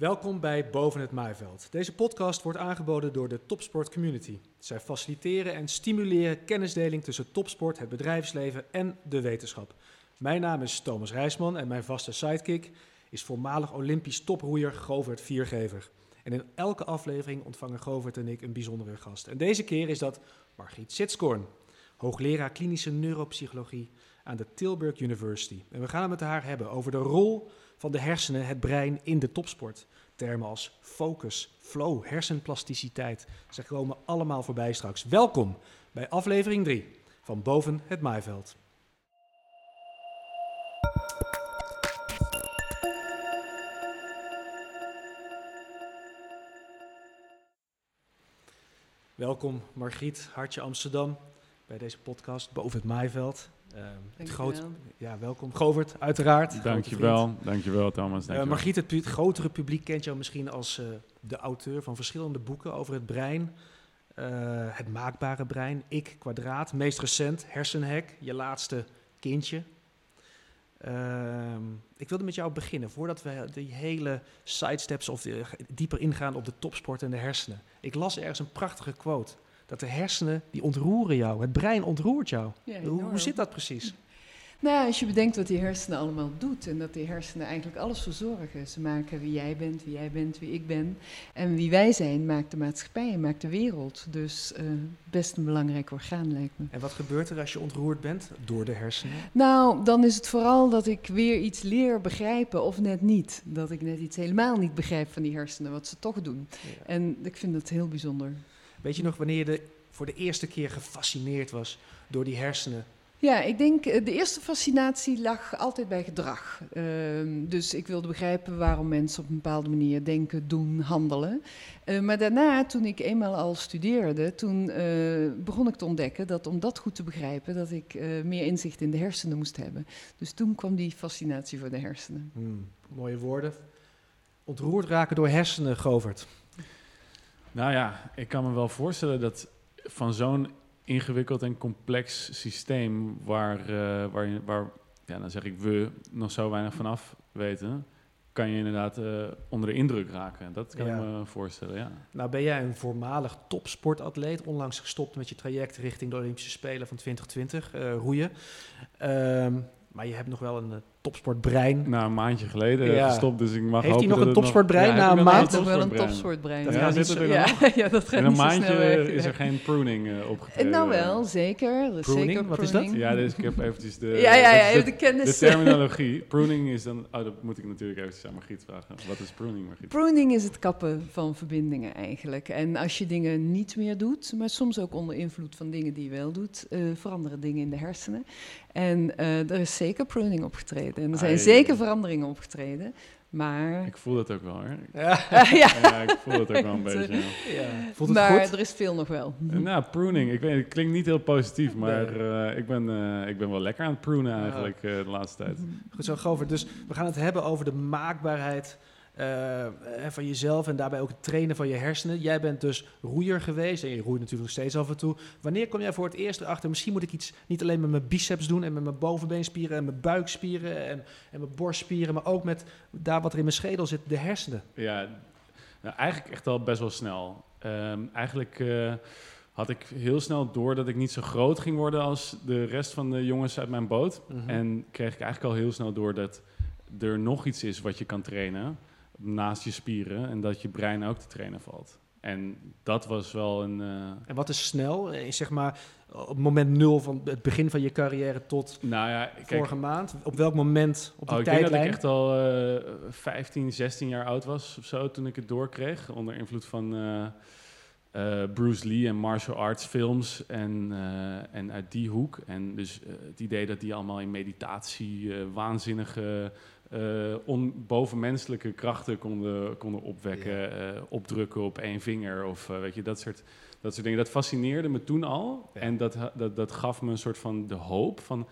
Welkom bij Boven het Maaiveld. Deze podcast wordt aangeboden door de Topsport Community. Zij faciliteren en stimuleren kennisdeling tussen topsport, het bedrijfsleven en de wetenschap. Mijn naam is Thomas Rijsman en mijn vaste sidekick is voormalig Olympisch toproeier Govert Viergever. En in elke aflevering ontvangen Govert en ik een bijzondere gast. En deze keer is dat Margriet Sitskoorn, hoogleraar klinische neuropsychologie aan de Tilburg University. En we gaan het met haar hebben over de rol van de hersenen, het brein in de topsport. Termen als focus, flow, hersenplasticiteit. Ze komen allemaal voorbij straks. Welkom bij aflevering 3 van Boven het Maaiveld. Welkom Margriet, Hartje Amsterdam, bij deze podcast Boven het Maaiveld. Uh, het groot, ja, welkom. Govert, uiteraard. Dankjewel, dankjewel Thomas. Eh, dankjewel. Uh, Margriet, het, het, grotere publiek kent jou misschien als uh, de auteur van verschillende boeken over het brein. Uh, het maakbare brein, Ik kwadraat, meest recent, Hersenhek, je laatste kindje. Ehm, ik wilde met jou beginnen, voordat we die hele sidesteps of dieper ingaan op de topsport en de hersenen. Ik las ergens een prachtige quote dat de hersenen, die ontroeren jou. Het brein ontroert jou. Ja, hoe, hoe, zit dat precies? Nou, als je bedenkt wat die hersenen allemaal doet en dat die hersenen eigenlijk alles verzorgen. Ze maken wie jij bent, wie jij bent, wie ik ben. En wie wij zijn maakt de maatschappij maakt de wereld. Dus uh, best een belangrijk orgaan lijkt me. En wat gebeurt er als je ontroerd bent door de hersenen? Nou, dan is het vooral dat ik weer iets leer begrijpen of net niet. Dat ik net iets helemaal niet begrijp van die hersenen, wat ze toch doen. Ja. En ik vind dat heel bijzonder. Weet je nog wanneer je de, voor de eerste keer gefascineerd was door die hersenen? Ja, ik denk uh, de eerste fascinatie lag altijd bij gedrag. Uh, dus ik wilde begrijpen waarom mensen op een bepaalde manier denken, doen, handelen. Uh, maar daarna, toen ik eenmaal al studeerde, toen eh, begon ik te ontdekken dat om dat goed te begrijpen, dat ik meer inzicht in de hersenen moest hebben. Dus toen kwam die fascinatie voor de hersenen. Hmm, mooie woorden. Ontroerd raken door hersenen, Govert. Nou ja, ik kan me wel voorstellen dat van zo'n ingewikkeld en complex systeem waar, uh, waar, waar ja, dan zeg ik we nog zo weinig vanaf weten, kan je inderdaad uh, onder de indruk raken. Dat kan ja. ik me voorstellen, ja. Nou ben jij een voormalig topsportatleet, onlangs gestopt met je traject richting de Olympische Spelen van 2020, uh, roeien. Um, maar je hebt nog wel een topsportbrein. Nou, een maandje geleden ja. gestopt, dus ik mag Heeft hij nog een topsportbrein na een maand? wel een topsportbrein. Dat ja, zit er ja, ja, dat gaat In een maandje is er geen pruning uh, opgetreden. Nou wel, zeker. Pruning, zeker wat is dat? Ja, dus ik heb eventjes de, ja, ja, ja, de, de, kennis. De terminologie. pruning is dan... Oh, dat moet ik natuurlijk eventjes aan Margriet vragen. Wat is pruning, Margriet? Pruning is het kappen van verbindingen eigenlijk. En als je dingen niet meer doet, maar soms ook onder invloed van dingen die je wel doet, uh, veranderen dingen in de hersenen. En uh, er is zeker pruning opgetreden. En er zijn Ai. zeker veranderingen opgetreden. Maar... Ik voel dat ook wel, hoor. Ja, ja. ja ik voel dat ook wel een beetje. Ja. Voelt het maar goed? er is veel nog wel. Nou, pruning. Ik weet, het klinkt niet heel positief, maar nee. uh, ik, ben, uh, ik ben wel lekker aan het prunen eigenlijk uh, de laatste tijd. Goed zo, Govert. Dus we gaan het hebben over de maakbaarheid uh, van jezelf en daarbij ook het trainen van je hersenen. Jij bent dus roeier geweest en je roeit natuurlijk nog steeds af en toe. Wanneer kom jij voor het eerst erachter, misschien moet ik iets niet alleen met mijn biceps doen en met mijn bovenbeenspieren en mijn buikspieren en, en mijn borstspieren, maar ook met daar wat er in mijn schedel zit, de hersenen? Ja, nou, eigenlijk echt al best wel snel. Um, eigenlijk uh, had ik heel snel door dat ik niet zo groot ging worden als de rest van de jongens uit mijn boot. Mm -hmm. En kreeg ik eigenlijk al heel snel door dat er nog iets is wat je kan trainen naast je spieren en dat je brein ook te trainen valt. En dat was wel een. Uh... En wat is snel? Zeg maar op moment nul van het begin van je carrière tot nou ja, kijk, vorige maand. Op welk moment op die oh, ik tijdlijn? denk dat ik echt al uh, 15, 16 jaar oud was of zo toen ik het doorkreeg. Onder invloed van uh, Bruce Lee en martial arts films en, en uit die hoek. En dus het idee dat die allemaal in meditatie waanzinnige uh, on, bovenmenselijke krachten konden, konden opwekken, ja. uh, opdrukken op één vinger of uh, weet je, dat soort, dat soort dingen. Dat fascineerde me toen al ja. en dat, dat, dat gaf me een soort van de hoop van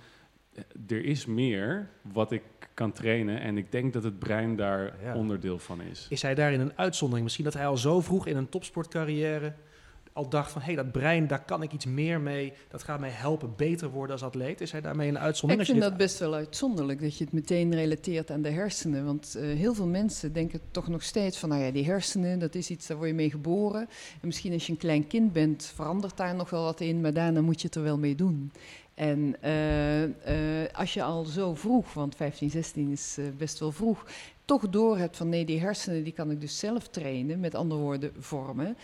er is meer wat ik kan trainen en ik denk dat het brein daar ja. onderdeel van is. Is hij daarin een uitzondering? Misschien dat hij al zo vroeg in een topsportcarrière al dacht van... hé, hey, dat brein, daar kan ik iets meer mee. Dat gaat mij helpen beter worden als atleet. Is hij daarmee een uitzondering? Ik vind dat best wel uitzonderlijk, dat je het meteen relateert aan de hersenen. Want uh, heel veel mensen denken toch nog steeds van... nou ja, die hersenen, dat is iets, daar word je mee geboren. En misschien als je een klein kind bent, verandert daar nog wel wat in... maar daarna moet je het er wel mee doen. En uh, uh, als je al zo vroeg, want 15, 16 is uh, best wel vroeg, toch door hebt van nee, die hersenen die kan ik dus zelf trainen, met andere woorden vormen.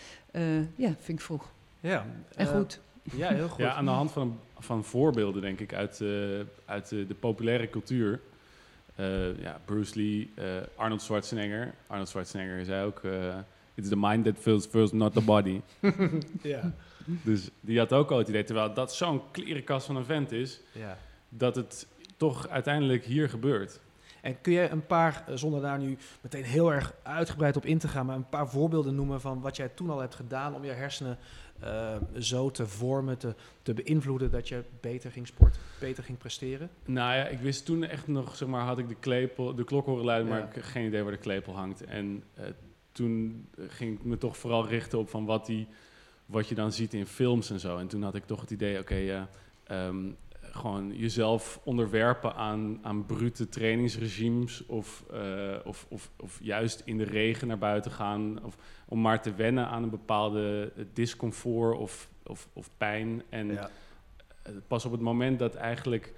Ja, vind ik vroeg. Ja. En goed. Ja, heel goed. Ja, aan de hand van, van voorbeelden, denk ik, uit, uit de populaire cultuur. ja, Bruce Lee, Arnold Schwarzenegger. Arnold Schwarzenegger zei ook, it's the mind that feels first, not the body. ja. Dus die had ook al het idee, terwijl dat zo'n klerenkast van een vent is, ja. dat het toch uiteindelijk hier gebeurt. En kun je een paar, zonder daar nu meteen heel erg uitgebreid op in te gaan, maar een paar voorbeelden noemen van wat jij toen al hebt gedaan om je hersenen uh, zo te vormen, te, te beïnvloeden dat je beter ging sporten, beter ging presteren? Nou ja, ik wist toen echt nog, zeg maar, had ik de, klepel, de klok horen luiden, maar ik heb geen idee waar de klepel hangt. En uh, toen ging ik me toch vooral richten op van wat die wat je dan ziet in films en zo. En toen had ik toch het idee, oké, okay, uh, um, gewoon jezelf onderwerpen aan, aan brute trainingsregimes of, uh, of, of, of, juist in de regen naar buiten gaan. Of om maar te wennen aan een bepaalde discomfort of, of, of pijn. En ja. pas op het moment dat eigenlijk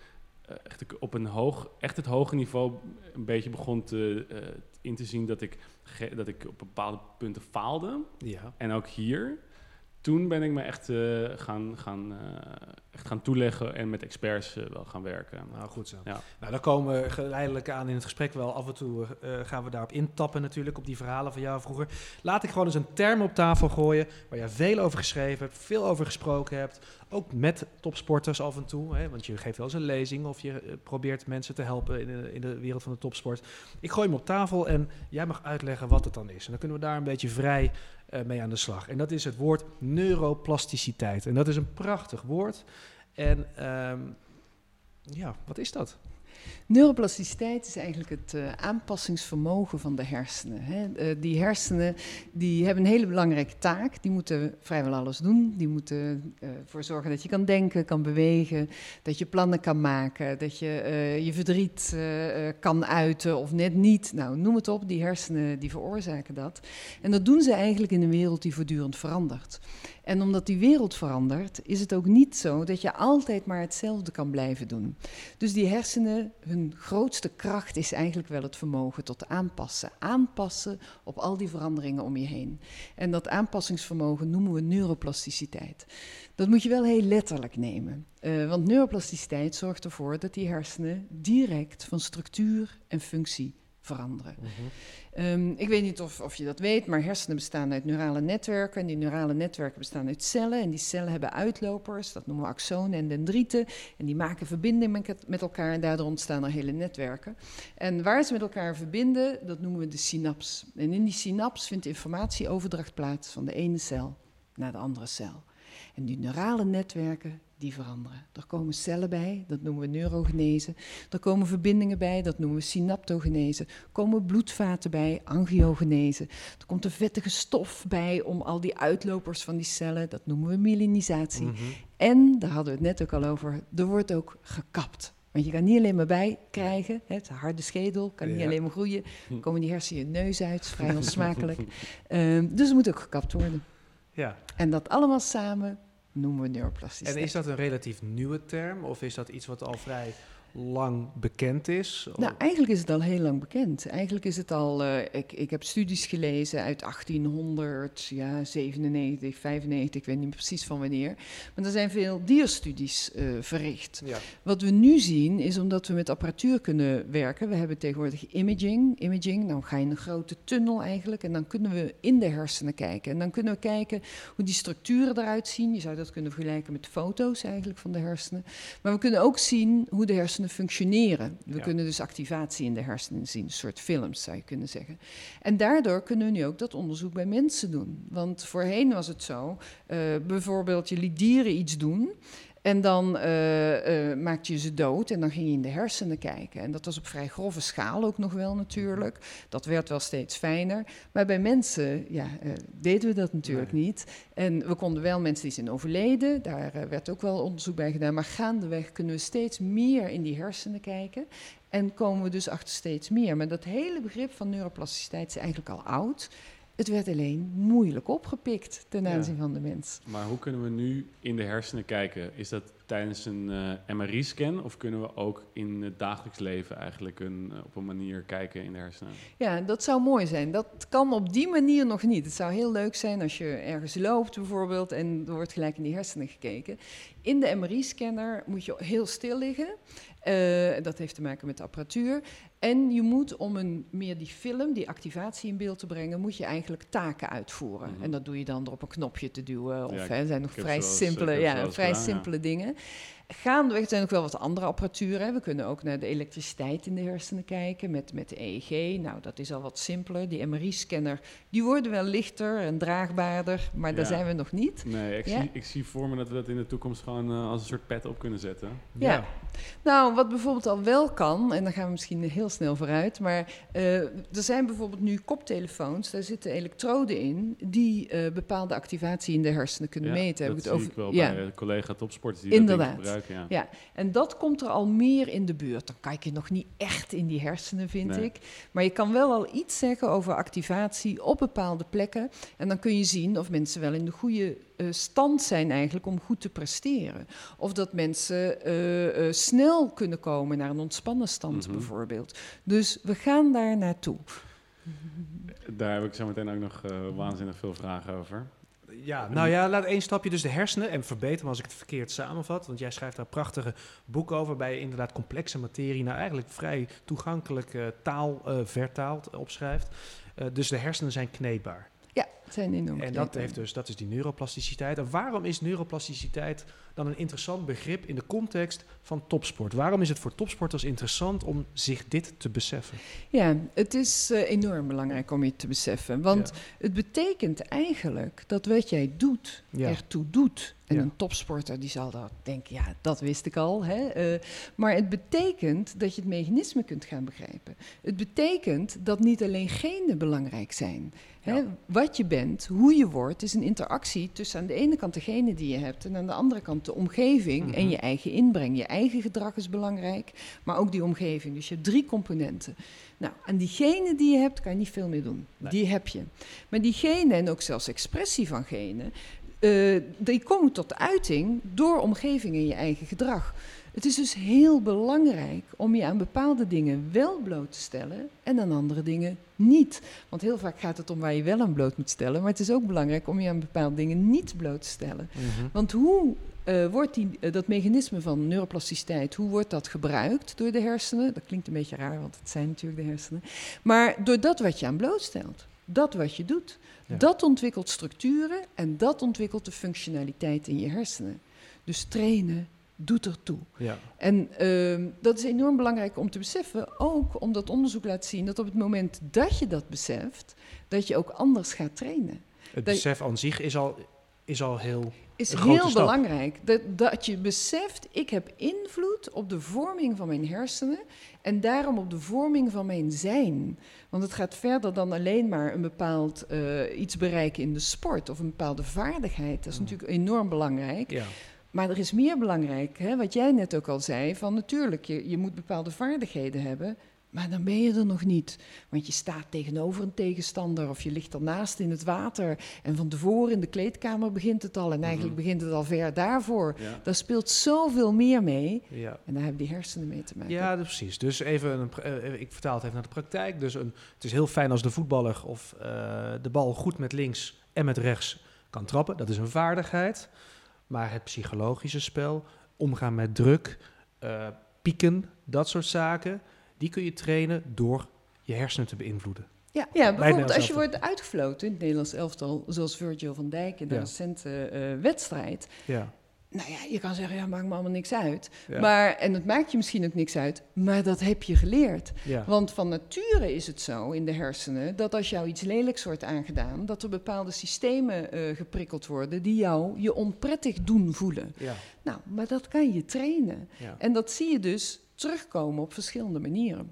uh, echt op een hoog, echt het hoge niveau een beetje begon te, uh, in te zien dat ik, dat ik op bepaalde punten faalde. Ja. En ook hier toen ben ik me echt, uh, gaan, gaan, uh, echt gaan toeleggen en met experts uh, wel gaan werken. Nou, goed zo. Ja. Nou, dan komen we geleidelijk aan in het gesprek wel. Af en toe gaan we daarop intappen natuurlijk, op die verhalen van jou vroeger. Laat ik gewoon eens een term op tafel gooien waar je veel over geschreven hebt, veel over gesproken hebt. Ook met topsporters af en toe, hè, want je geeft wel eens een lezing of je probeert mensen te helpen in de, in de wereld van de topsport. Ik gooi hem op tafel en jij mag uitleggen wat het dan is. En dan kunnen we daar een beetje vrij uh, mee aan de slag. En dat is het woord neuroplasticiteit. En dat is een prachtig woord. En um, ja, wat is dat? Neuroplasticiteit is eigenlijk het uh, aanpassingsvermogen van de hersenen. Uh, die hersenen die hebben een hele belangrijke taak. Die moeten vrijwel alles doen. Die moeten ervoor uh, zorgen dat je kan denken, kan bewegen, dat je plannen kan maken, dat je je verdriet kan uiten of net niet. Nou, noem het op. Die hersenen die veroorzaken dat. En dat doen ze eigenlijk in een wereld die voortdurend verandert. En omdat die wereld verandert, is het ook niet zo dat je altijd maar hetzelfde kan blijven doen. Dus die hersenen, hun grootste kracht is eigenlijk wel het vermogen tot aanpassen. Aanpassen op al die veranderingen om je heen. En dat aanpassingsvermogen noemen we neuroplasticiteit. Dat moet je wel heel letterlijk nemen. Uh, want neuroplasticiteit zorgt ervoor dat die hersenen direct van structuur en functie veranderen. Mm -hmm. um, ik weet niet of, of, je dat weet, maar hersenen bestaan uit neurale netwerken. En die neurale netwerken bestaan uit cellen. En die cellen hebben uitlopers, dat noemen we axonen en dendrieten. En die maken verbinding met, met elkaar en daardoor ontstaan er hele netwerken. En waar ze met elkaar verbinden, dat noemen we de synaps. En in die synaps vindt informatieoverdracht plaats van de ene cel naar de andere cel. En die neurale netwerken, die veranderen. Er komen cellen bij, dat noemen we neurogenese. Er komen verbindingen bij, dat noemen we synaptogenese. Er komen bloedvaten bij, angiogenese. Er komt een vettige stof bij om al die uitlopers van die cellen, dat noemen we myelinisatie. Mm -hmm. En, daar hadden we het net ook al over, er wordt ook gekapt. Want je kan niet alleen maar bij krijgen, hè, het harde schedel kan niet ja. alleen maar groeien. Dan komen die hersenen je neus uit, vrij onsmakelijk. um, dus het moet ook gekapt worden. Ja. En dat allemaal samen noemen we neuroplasticiteit. En is dat een relatief nieuwe term of is dat iets wat al vrij lang bekend is? Nou, eigenlijk is het al heel lang bekend. Eigenlijk is het al, uh, ik, ik heb studies gelezen uit 1897, 95, ik weet niet precies van wanneer. Maar er zijn veel dierstudies uh, verricht. Ja. Wat we nu zien is omdat we met apparatuur kunnen werken. We hebben tegenwoordig imaging. Imaging, nou ga je in een grote tunnel eigenlijk en dan kunnen we in de hersenen kijken. En dan kunnen we kijken hoe die structuren eruit zien. Je zou dat kunnen vergelijken met foto's eigenlijk van de hersenen. Maar we kunnen ook zien hoe de hersenen functioneren. We Ja. kunnen dus activatie in de hersenen zien, een soort films zou je kunnen zeggen. En daardoor kunnen we nu ook dat onderzoek bij mensen doen. Want voorheen was het zo, eh, bijvoorbeeld je liet dieren iets doen En dan uh, uh, maakte je ze dood en dan ging je in de hersenen kijken. En dat was op vrij grove schaal ook nog wel natuurlijk. Dat werd wel steeds fijner. Maar bij mensen ja, uh, deden we dat natuurlijk nee. niet. En we konden wel mensen die zijn overleden, daar werd ook wel onderzoek bij gedaan. Maar gaandeweg kunnen we steeds meer in die hersenen kijken. En komen we dus achter steeds meer. Maar dat hele begrip van neuroplasticiteit is eigenlijk al oud. Het werd alleen moeilijk opgepikt ten aanzien ja. van de mens. Maar hoe kunnen we nu in de hersenen kijken? Is dat tijdens een uh, MRI-scan of kunnen we ook in het dagelijks leven eigenlijk een, uh, op een manier kijken in de hersenen? Ja, dat zou mooi zijn. Dat kan op die manier nog niet. Het zou heel leuk zijn als je ergens loopt bijvoorbeeld en er wordt gelijk in die hersenen gekeken. In de MRI-scanner moet je heel stil liggen. Uh, dat heeft te maken met de apparatuur. En je moet, om een, meer die film, die activatie in beeld te brengen, moet je eigenlijk taken uitvoeren. Mm -hmm. En dat doe je dan door op een knopje te duwen. Of ja, hè, zijn nog vrij simpele, ja, vrij gedaan, simpele ja. dingen. Gaandeweg zijn ook wel wat andere apparatuur. Hè. We kunnen ook naar de elektriciteit in de hersenen kijken met, met de EEG. Nou, dat is al wat simpeler. Die MRI-scanner, die worden wel lichter en draagbaarder, maar ja. daar zijn we nog niet. Nee, ik, ja. zie, ik zie voor me dat we dat in de toekomst gewoon uh, als een soort pet op kunnen zetten. Ja. ja. Nou, wat bijvoorbeeld al wel kan, en dan gaan we misschien heel snel vooruit, maar uh, er zijn bijvoorbeeld nu koptelefoons, daar zitten elektroden in die uh, bepaalde activatie in de hersenen kunnen meten. Dat Heb zie ik, het over... ik wel bij collega topsporters die Inderdaad. dat gebruiken. Ja. ja, en dat komt er al meer in de buurt. Dan kijk je nog niet echt in die hersenen, vind Nee. ik. Maar je kan wel al iets zeggen over activatie op bepaalde plekken. En dan kun je zien of mensen wel in de goede eh, stand zijn eigenlijk om goed te presteren. Of dat mensen eh, eh, snel kunnen komen naar een ontspannen stand Mhm. bijvoorbeeld. Dus we gaan daar naartoe. Daar heb ik zo meteen ook nog waanzinnig veel vragen over. Ja, nou ja, laat één stapje dus de hersenen en verbeter me als ik het verkeerd samenvat. Want jij schrijft daar prachtige boeken over, waarbij je inderdaad complexe materie naar eigenlijk vrij toegankelijke taal eh, vertaald eh, opschrijft. Eh, dus de hersenen zijn kneedbaar. Ja, het zijn enorm. En dat, heeft dus, dat is die neuroplasticiteit. En waarom is neuroplasticiteit dan een interessant begrip in de context van topsport? Waarom is het voor topsporters interessant om zich dit te beseffen? Ja, het is eh, enorm belangrijk om je te beseffen. Want Ja. het betekent eigenlijk dat wat jij doet, Ja. ertoe doet. En Ja. een topsporter die zal dat denken, ja, dat wist ik al. Hè? Eh, maar het betekent dat je het mechanisme kunt gaan begrijpen. Het betekent dat niet alleen genen belangrijk zijn. Hè? Wat je bent, hoe je wordt, is een interactie tussen aan de ene kant de genen die je hebt en aan de andere kant de omgeving en Mhm. je eigen inbreng. Je eigen gedrag is belangrijk, maar ook die omgeving. Dus je hebt drie componenten. Nou, aan die genen die je hebt, kan je niet veel meer doen. Nee. Die heb je. Maar die genen en ook zelfs expressie van genen, eh, die komen tot uiting door omgeving en je eigen gedrag. Het is dus heel belangrijk om je aan bepaalde dingen wel bloot te stellen en aan andere dingen niet. Want heel vaak gaat het om waar je wel aan bloot moet stellen, maar het is ook belangrijk om je aan bepaalde dingen niet bloot te stellen. Want hoe eh, wordt die, eh, dat mechanisme van neuroplasticiteit, hoe wordt dat gebruikt door de hersenen? Dat klinkt een beetje raar, want het zijn natuurlijk de hersenen. Maar door dat wat je aan blootstelt, dat wat je doet, Ja. dat ontwikkelt structuren en dat ontwikkelt de functionaliteit in je hersenen. Dus trainen doet ertoe. Ja. En ehm, dat is enorm belangrijk om te beseffen, ook omdat onderzoek laat zien dat op het moment dat je dat beseft, dat je ook anders gaat trainen. Het Dat- besef aan zich is al, is al heel... is heel stap. belangrijk. Dat, dat je beseft, ik heb invloed op de vorming van mijn hersenen en daarom op de vorming van mijn zijn. Want het gaat verder dan alleen maar een bepaald eh, iets bereiken in de sport of een bepaalde vaardigheid. Dat is Mm. natuurlijk enorm belangrijk. Ja. Maar er is meer belangrijk, hè, wat jij net ook al zei, van natuurlijk, je, je moet bepaalde vaardigheden hebben, maar dan ben je er nog niet. Want je staat tegenover een tegenstander of je ligt ernaast in het water en van tevoren in de kleedkamer begint het al en eigenlijk Mhm. begint het al ver daarvoor. Ja. Daar speelt zoveel meer mee Ja. en daar hebben die hersenen mee te maken. Ja, precies. Dus even, een, pra- eh, ik vertaal het even naar de praktijk. Dus een, het is heel fijn als de voetballer of eh, de bal goed met links en met rechts kan trappen. Dat is een vaardigheid. Maar het psychologische spel, omgaan met druk, eh, pieken, dat soort zaken, die kun je trainen door je hersenen te beïnvloeden. Ja, ja bijvoorbeeld als je wordt uitgefloten in het Nederlands elftal, zoals Virgil van Dijk in de Ja. recente eh, wedstrijd. Ja, Nou ja, je kan zeggen, ja, maakt me allemaal niks uit. Ja. Maar, en het maakt je misschien ook niks uit, maar dat heb je geleerd. ja. Want van nature is het zo in de hersenen dat als jou iets lelijks wordt aangedaan, dat er bepaalde systemen eh, geprikkeld worden die jou je onprettig doen voelen. ja, Nou, maar dat kan je trainen. En dat zie je dus terugkomen op verschillende manieren.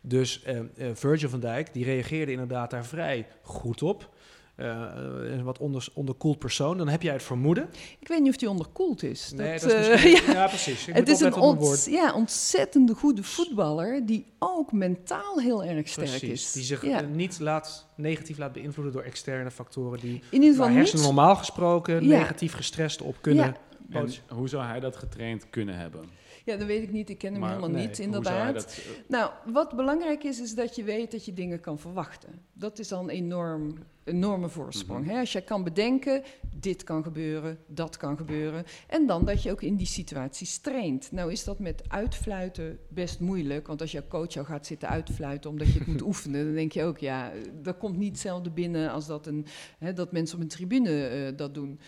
Dus eh, Virgil van Dijk, die reageerde inderdaad daar vrij goed op. Eh, een wat onder, onderkoeld persoon. Dan heb jij het vermoeden. Ik weet niet of die onderkoeld is. Nee, Dat, dat is eh, misschien... ja. precies. Ik het is een ont, woord. ja, ontzettende goede voetballer die ook mentaal heel erg sterk Precies, is. die zich ja. eh, niet laat, negatief laat beïnvloeden door externe factoren die in ieder geval hersenen niet. normaal gesproken Ja. negatief gestrest op kunnen. Ja. En boos- hoe zou hij dat getraind kunnen hebben? Ja, dat weet ik niet. Ik ken hem Maar helemaal nee, niet, inderdaad. dat, eh, Nou, wat belangrijk is, is dat je weet dat je dingen kan verwachten. Dat is dan enorm, enorme voorsprong. Mhm. hè? Als jij kan bedenken, dit kan gebeuren, dat kan gebeuren. En dan dat je ook in die situaties traint. Nou is dat met uitfluiten best moeilijk. Want als jouw coach jou gaat zitten uitfluiten omdat je het moet oefenen... dan denk je ook, ja, dat komt niet hetzelfde binnen als dat, een, hè, dat mensen op een tribune eh, dat doen.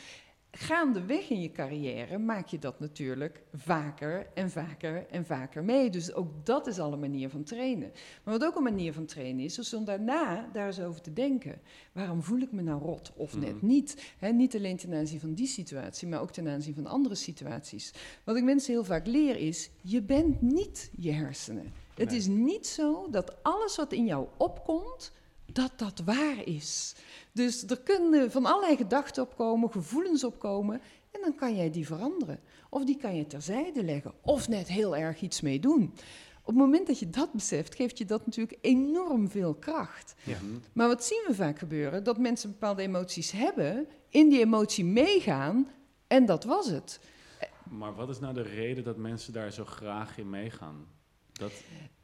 Gaandeweg in je carrière maak je dat natuurlijk vaker en vaker en vaker mee. Dus ook dat is al een manier van trainen. Maar wat ook een manier van trainen is, is om daarna daar eens over te denken. Waarom voel ik me nou rot of net Mhm. niet? Niet alleen ten aanzien van die situatie, maar ook ten aanzien van andere situaties. Wat ik mensen heel vaak leer is, je bent niet je hersenen. Het Nee. is niet zo dat alles wat in jou opkomt, dat dat waar is. Dus er kunnen van allerlei gedachten opkomen, gevoelens opkomen. En dan kan jij die veranderen. Of die kan je terzijde leggen. Of net heel erg iets mee doen. Op het moment dat je dat beseft, geeft je dat natuurlijk enorm veel kracht. Ja. Maar wat zien we vaak gebeuren? Dat mensen bepaalde emoties hebben, in die emotie meegaan en dat was het. Maar wat is nou de reden dat mensen daar zo graag in meegaan? Dat,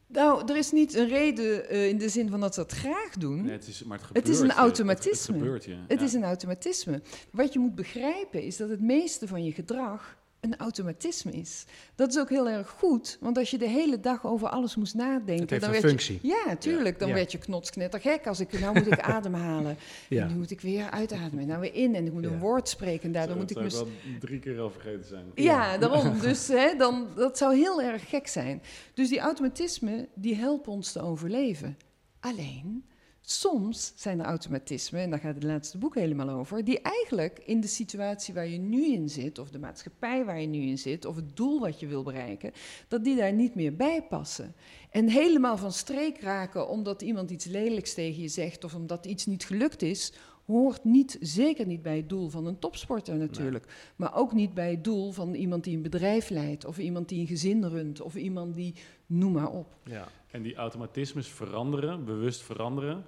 Nou, er is niet een reden eh, in de zin van dat ze dat graag doen. nee, het is, maar het, Hm? Het gebeurt is een automatisme. Het, het gebeurt je. Het ja. is een automatisme. Wat je moet begrijpen is dat het meeste van je gedrag een automatisme is. Dat is ook heel erg goed, want als je de hele dag over alles moest nadenken, Het heeft dan een werd functie. je, ja, tuurlijk, dan Ja. werd je knotsknettergek als ik, nou moet ik ademhalen, Ja. en nu moet ik weer uitademen, en nou weer in, en ik moet Ja. een woord spreken, en daardoor moet ik dat zou wel drie keer al vergeten zijn. ja, daarom. Dus hè, dan, dat zou heel erg gek zijn. Dus die automatismen, die helpen ons te overleven. Alleen, soms zijn er automatismen, en daar gaat het laatste boek helemaal over, die eigenlijk in de situatie waar je nu in zit, of de maatschappij waar je nu in zit, of het doel wat je wil bereiken, dat die daar niet meer bij passen. En helemaal van streek raken omdat iemand iets lelijks tegen je zegt, of omdat iets niet gelukt is, hoort niet, zeker niet bij het doel van een topsporter natuurlijk. Maar ook niet bij het doel van iemand die een bedrijf leidt, of iemand die een gezin runt, of iemand die, noem maar op. Ja. En die automatismes veranderen, bewust veranderen,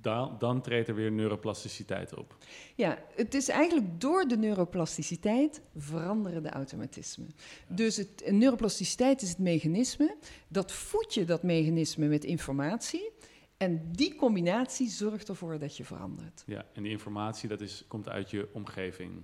dan, dan treedt er weer neuroplasticiteit op. Ja, het is eigenlijk door de neuroplasticiteit veranderen de automatismen. Dus het, neuroplasticiteit is het mechanisme, dat voed je dat mechanisme met informatie. En die combinatie zorgt ervoor dat je verandert. Ja, en die informatie dat is, komt uit je omgeving.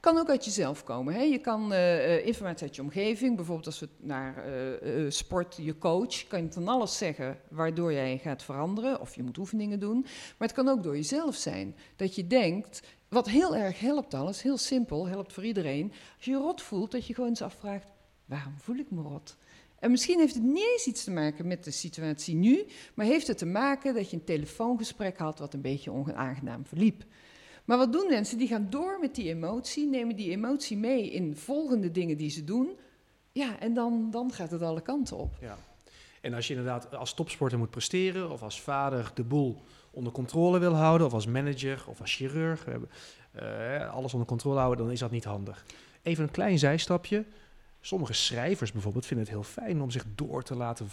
Kan ook uit jezelf komen. Hè? Je kan eh, eh, informatie uit je omgeving, bijvoorbeeld als we naar eh, sport, je coach, kan je van alles zeggen waardoor jij gaat veranderen of je moet oefeningen doen. Maar het kan ook door jezelf zijn. Dat je denkt, wat heel erg helpt alles, heel simpel, helpt voor iedereen. Als je je rot voelt, dat je gewoon eens afvraagt, waarom voel ik me rot? En misschien heeft het niet eens iets te maken met de situatie nu, maar heeft het te maken dat je een telefoongesprek had wat een beetje onaangenaam verliep. Maar wat doen mensen? Die gaan door met die emotie, nemen die emotie mee in volgende dingen die ze doen. Ja, en dan, dan gaat het alle kanten op. Ja. En als je inderdaad als topsporter moet presteren, of als vader de boel onder controle wil houden, of als manager of als chirurg, we hebben, eh, alles onder controle houden, dan is dat niet handig. Even een klein zijstapje. Sommige schrijvers bijvoorbeeld vinden het heel fijn om zich door te laten,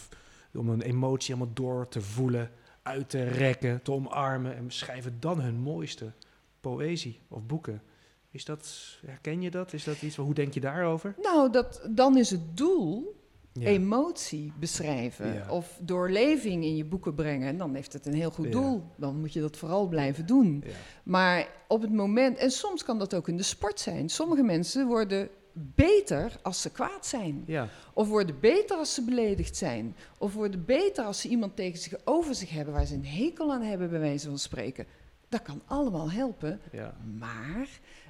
om een emotie helemaal door te voelen, uit te rekken, te omarmen en schrijven dan hun mooiste poëzie of boeken. Is dat, herken je dat? Is dat iets, hoe denk je daarover? Nou, dat, dan is het doel Ja. emotie beschrijven Ja. of doorleving in je boeken brengen. En dan heeft het een heel goed Ja. doel. Dan moet je dat vooral blijven doen. Maar op het moment, en soms kan dat ook in de sport zijn. Sommige mensen worden beter als ze kwaad zijn. ja. Of worden beter als ze beledigd zijn. Of worden beter als ze iemand tegen zich over zich hebben waar ze een hekel aan hebben, bij wijze van spreken. Dat kan allemaal helpen, Ja, maar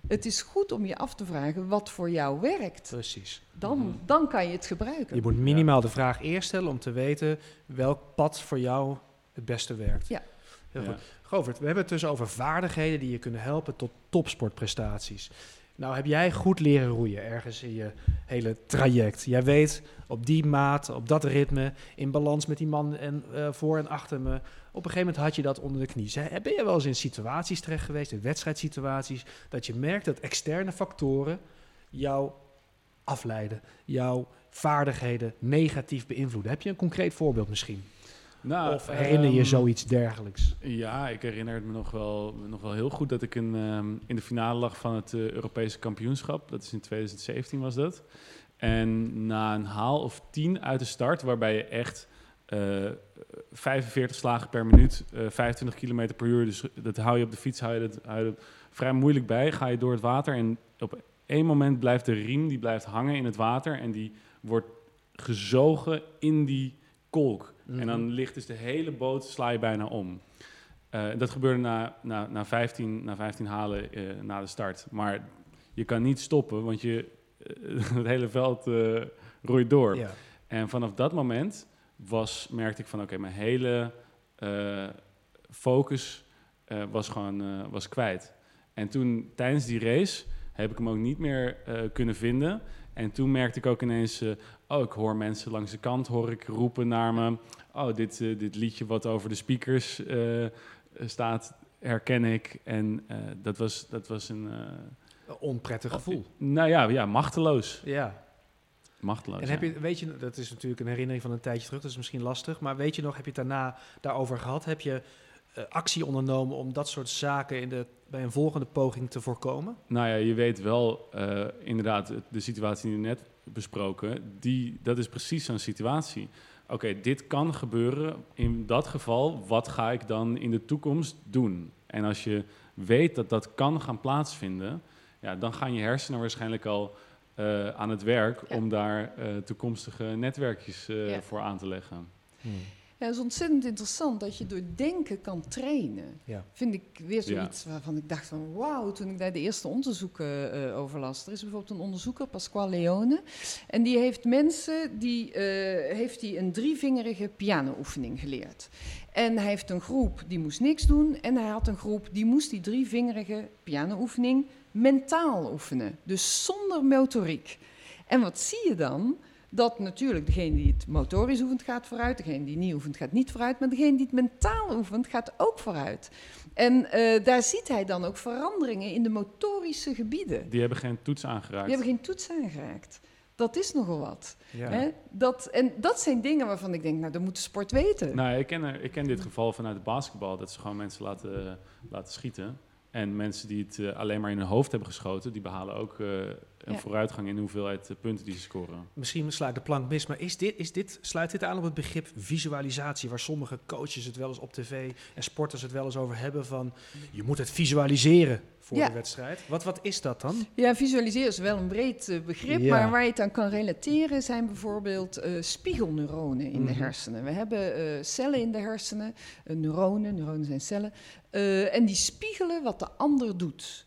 het is goed om je af te vragen wat voor jou werkt. precies. Dan, Mhm. dan kan je het gebruiken. Je moet minimaal de vraag eerst stellen om te weten welk pad voor jou het beste werkt. Ja. Heel Ja. goed. Govert, we hebben het dus over vaardigheden die je kunnen helpen tot topsportprestaties. Nou heb jij goed leren roeien ergens in je hele traject. Jij weet op die maat, op dat ritme, in balans met die man en, eh, voor en achter me. Op een gegeven moment had je dat onder de knie. Zij- Ben je wel eens in situaties terecht geweest, in wedstrijdsituaties, dat je merkt dat externe factoren jou afleiden, jouw vaardigheden negatief beïnvloeden? Heb je een concreet voorbeeld misschien? Nou, of herinner je ehm, zoiets dergelijks? Ja, ik herinner het me nog wel, nog wel heel goed dat ik in, ehm, in de finale lag van het eh, Europese kampioenschap. Dat is in 2017 was dat. En na een haal of 10 uit de start, waarbij je echt eh 45 slagen per minuut, eh 25 km per uur, dus dat hou je op de fiets hou je dat, hou je dat vrij moeilijk bij, ga je door het water en op één moment blijft de riem die blijft hangen in het water en die wordt gezogen in die kolk. En dan ligt dus de hele boot, sla je bijna om. Eh, dat gebeurde na, na, na, 15, na 15 halen eh, na de start. Maar je kan niet stoppen, want je, eh, het hele veld roeit door. Ja. En vanaf dat moment was, merkte ik van oké, mijn hele focus was gewoon was kwijt. En toen tijdens die race heb ik hem ook niet meer kunnen vinden. En toen merkte ik ook ineens, oh, ik hoor mensen langs de kant hoor ik roepen naar me. Oh, dit, eh, dit liedje wat over de speakers eh, staat, herken ik. En eh, dat, was, dat was een... Een onprettig gevoel. nou ja, ja, machteloos. Ja. Machteloos, En heb ja. je, weet je, dat is natuurlijk een herinnering van een tijdje terug, dat is misschien lastig. Maar weet je nog, heb je het daarna daarover gehad? Heb je actie ondernomen om dat soort zaken in de, bij een volgende poging te voorkomen? Nou ja, je weet wel, inderdaad, de situatie die we net besproken, die, dat is precies zo'n situatie. Oké, dit kan gebeuren. In dat geval, wat ga ik dan in de toekomst doen? En als je weet dat dat kan gaan plaatsvinden, ja, dan gaan je hersenen waarschijnlijk al eh, aan het werk Ja. om daar eh, toekomstige netwerkjes eh, Ja. voor aan te leggen. Ja, het is ontzettend interessant dat je door denken kan trainen. Ja. Vind ik weer zoiets waarvan ik dacht van wauw, toen ik daar de eerste onderzoeken eh, over las. Er is bijvoorbeeld een onderzoeker, Pasquale Leone, en die heeft mensen, die eh, heeft die een drievingerige pianooefening geleerd. En hij heeft een groep die moest niks doen en hij had een groep die moest die drievingerige pianooefening mentaal oefenen. Dus zonder motoriek. En wat zie je dan? Dat natuurlijk degene die het motorisch oefent gaat vooruit, degene die niet oefent gaat niet vooruit, maar degene die het mentaal oefent gaat ook vooruit. En eh, daar ziet hij dan ook veranderingen in de motorische gebieden. Die hebben geen toets aangeraakt. Die hebben geen toets aangeraakt. Dat is nogal wat. Ja. Hè? Dat, en dat zijn dingen waarvan ik denk, nou, dat moet de sport weten. Nou, ik ken, er- ik ken dit geval vanuit het basketbal, dat ze gewoon mensen laten, laten schieten. En mensen die het eh, alleen maar in hun hoofd hebben geschoten, die behalen ook eh, een Ja. vooruitgang in de hoeveelheid eh, punten die ze scoren. Misschien sla ik de plank mis, maar is dit, is dit, sluit dit aan op het begrip visualisatie, waar sommige coaches het wel eens op tv en sporters het wel eens over hebben van je moet het visualiseren voor Ja. de wedstrijd. Wat, wat is dat dan? Ja, visualiseren is wel een breed eh, begrip, Ja. maar waar je het aan kan relateren zijn bijvoorbeeld eh, spiegelneuronen in de Mhm. hersenen. We hebben eh, cellen in de hersenen, neuronen, neuronen zijn cellen, eh, en die spiegelen wat de ander doet.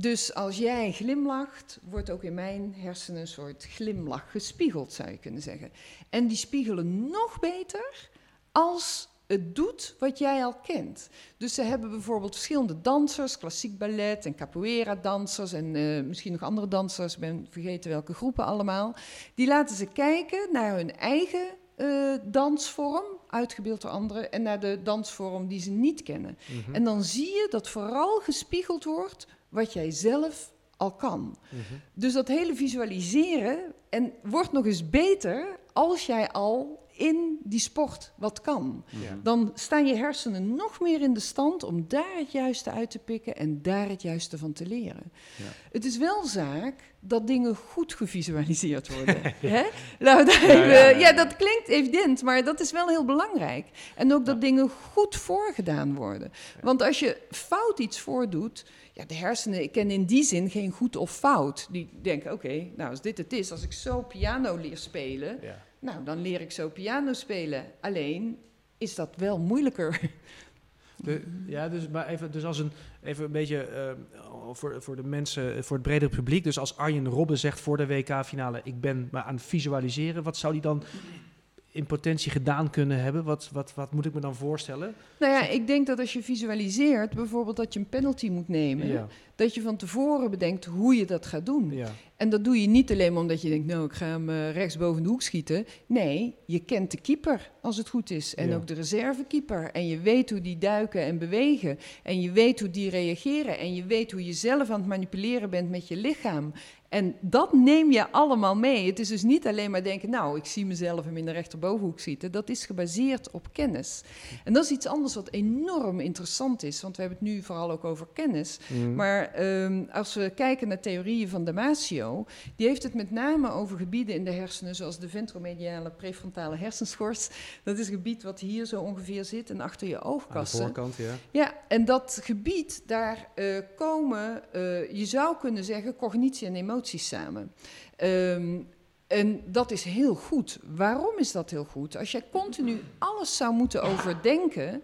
Dus als jij glimlacht, wordt ook in mijn hersenen een soort glimlach gespiegeld, zou je kunnen zeggen. En die spiegelen nog beter als het doet wat jij al kent. Dus ze hebben bijvoorbeeld verschillende dansers, klassiek ballet en capoeira-dansers en eh, misschien nog andere dansers, ik ben vergeten welke groepen allemaal. Die laten ze kijken naar hun eigen eh, dansvorm, uitgebeeld door anderen, en naar de dansvorm die ze niet kennen. Mhm. En dan zie je dat vooral gespiegeld wordt wat jij zelf al kan. Mhm. Dus dat hele visualiseren en wordt nog eens beter als jij al in die sport wat kan. Ja. Dan staan je hersenen nog meer in de stand om daar het juiste uit te pikken en daar het juiste van te leren. Ja. Het is wel zaak dat dingen goed gevisualiseerd worden. Hè? Ja, even- ja, dat klinkt evident, maar dat is wel heel belangrijk. En ook dat dingen goed voorgedaan worden. Want als je fout iets voordoet, ja, de hersenen kennen in die zin geen goed of fout. Die denken, oké, nou als dit het is, als ik zo piano leer spelen, Ja. Nou dan leer ik zo piano spelen. Alleen is dat wel moeilijker. De, ja, dus, maar even, dus als een, even een beetje eh, voor, voor de mensen, voor het bredere publiek. Dus als Arjen Robben zegt voor de WK-finale, ik ben maar aan het visualiseren. Wat zou die dan in potentie gedaan kunnen hebben? Wat, wat, wat moet ik me dan voorstellen? Nou ja, ik denk dat als je visualiseert, bijvoorbeeld dat je een penalty moet nemen, Ja, dat je van tevoren bedenkt hoe je dat gaat doen. ja. En dat doe je niet alleen maar omdat je denkt, nou, ik ga hem eh, rechts boven de hoek schieten. Nee, je kent de keeper als het goed is. En Ja. ook de reservekeeper. En je weet hoe die duiken en bewegen. En je weet hoe die reageren. En je weet hoe je zelf aan het manipuleren bent met je lichaam. En dat neem je allemaal mee. Het is dus niet alleen maar denken, nou, ik zie mezelf hem in de rechterbovenhoek schieten. Dat is gebaseerd op kennis. En dat is iets anders wat enorm interessant is. Want we hebben het nu vooral ook over kennis. Mm. Maar ehm, als we kijken naar theorieën van Damasio, die heeft het met name over gebieden in de hersenen, zoals de ventromediale prefrontale hersenschors. Dat is een gebied wat hier zo ongeveer zit en achter je aan de oogkassen. voorkant, ja. Ja, en dat gebied, daar eh, komen, eh, je zou kunnen zeggen, cognitie en emoties samen. Ehm, en dat is heel goed. Waarom is dat heel goed? Als jij continu alles zou moeten overdenken,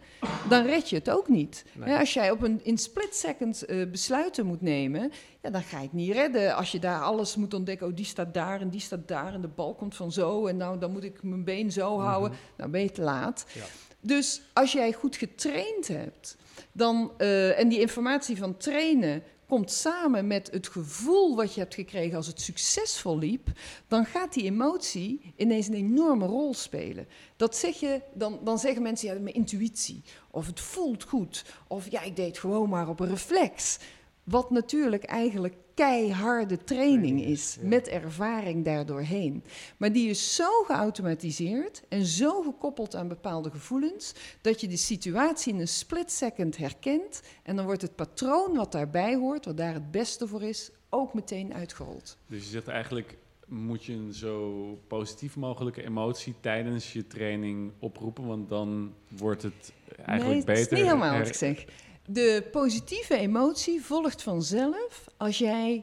dan red je het ook niet. Nee. Hè, als jij op een in split second eh, besluiten moet nemen, ja, dan ga je het niet redden. Als je daar alles moet ontdekken, oh die staat daar en die staat daar en de bal komt van zo en nou dan moet ik mijn been zo houden, dan ben je te laat. Ja. Dus als jij goed getraind hebt, dan, eh, en die informatie van trainen komt samen met het gevoel wat je hebt gekregen als het succesvol liep, dan gaat die emotie ineens een enorme rol spelen. Dat zeg je, dan, dan zeggen mensen, ja, mijn intuïtie, of het voelt goed, of ja, ik deed gewoon maar op een reflex. Wat natuurlijk eigenlijk keiharde training is, met ervaring daardoorheen. Maar die is zo geautomatiseerd en zo gekoppeld aan bepaalde gevoelens, dat je de situatie in een split second herkent en dan wordt het patroon wat daarbij hoort, wat daar het beste voor is, ook meteen uitgerold. Dus je zegt eigenlijk moet je een zo positief mogelijke emotie tijdens je training oproepen, want dan wordt het eigenlijk nee, beter. dat is niet helemaal wat ik zeg. De positieve emotie volgt vanzelf als jij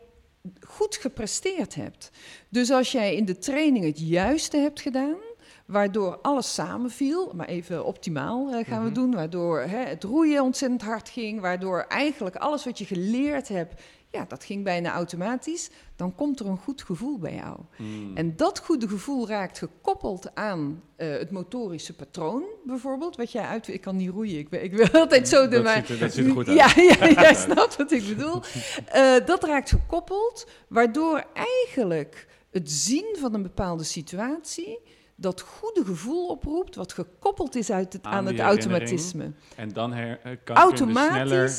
goed gepresteerd hebt. Dus als jij in de training het juiste hebt gedaan, waardoor alles samenviel, maar even optimaal eh, gaan Mhm. we doen, waardoor hè, het roeien ontzettend hard ging, waardoor eigenlijk alles wat je geleerd hebt, ja, dat ging bijna automatisch, dan komt er een goed gevoel bij jou. Hmm. En dat goede gevoel raakt gekoppeld aan eh, het motorische patroon, bijvoorbeeld. Wat jij uit. Ik kan niet roeien, ik ben, ik ben altijd zo. de dat, maar, ziet er, dat ziet er goed uit. ja, ja, Ja. jij snapt wat ik bedoel. Eh, dat raakt gekoppeld, waardoor eigenlijk het zien van een bepaalde situatie dat goede gevoel oproept, wat gekoppeld is uit het, Aan aan, het automatisme. En dan her, eh, kan je sneller.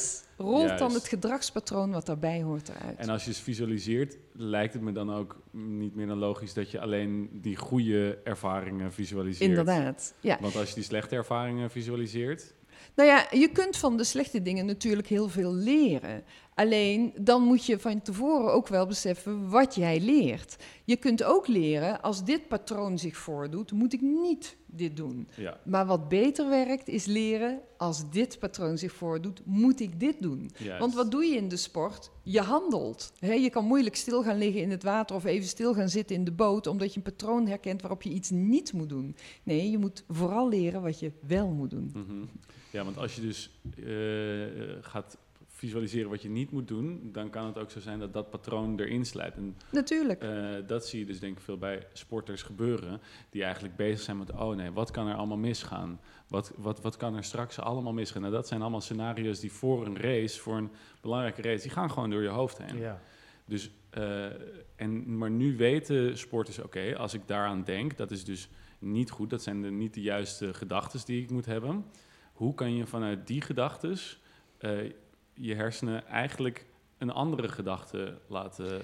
Rolt dan het gedragspatroon wat daarbij hoort eruit. En als je het visualiseert, lijkt het me dan ook niet meer dan logisch dat je alleen die goede ervaringen visualiseert. Inderdaad, ja. Want als je die slechte ervaringen visualiseert, Nou ja, je kunt van de slechte dingen natuurlijk heel veel leren. Alleen dan moet je van tevoren ook wel beseffen wat jij leert. Je kunt ook leren, als dit patroon zich voordoet, moet ik niet dit doen. ja, Maar wat beter werkt, is leren, als dit patroon zich voordoet, moet ik dit doen. juist. Want wat doe je in de sport? Je handelt. Je kan moeilijk stil gaan liggen in het water of even stil gaan zitten in de boot, omdat je een patroon herkent waarop je iets niet moet doen. Nee, je moet vooral leren wat je wel moet doen. Mhm. Ja, want als je dus eh, gaat visualiseren wat je niet moet doen, dan kan het ook zo zijn dat dat patroon erin slijpt. En Natuurlijk. eh, dat zie je dus denk ik veel bij sporters gebeuren, die eigenlijk bezig zijn met, oh nee, wat kan er allemaal misgaan? Wat, wat, wat kan er straks allemaal misgaan? Nou, dat zijn allemaal scenario's die voor een race, voor een belangrijke race, die gaan gewoon door je hoofd heen. Ja. Dus, eh, en, maar nu weten sporters, oké, als ik daaraan denk, dat is dus niet goed. Dat zijn de, niet de juiste gedachten die ik moet hebben. Hoe kan je vanuit die gedachten je hersenen eigenlijk een andere gedachte laten...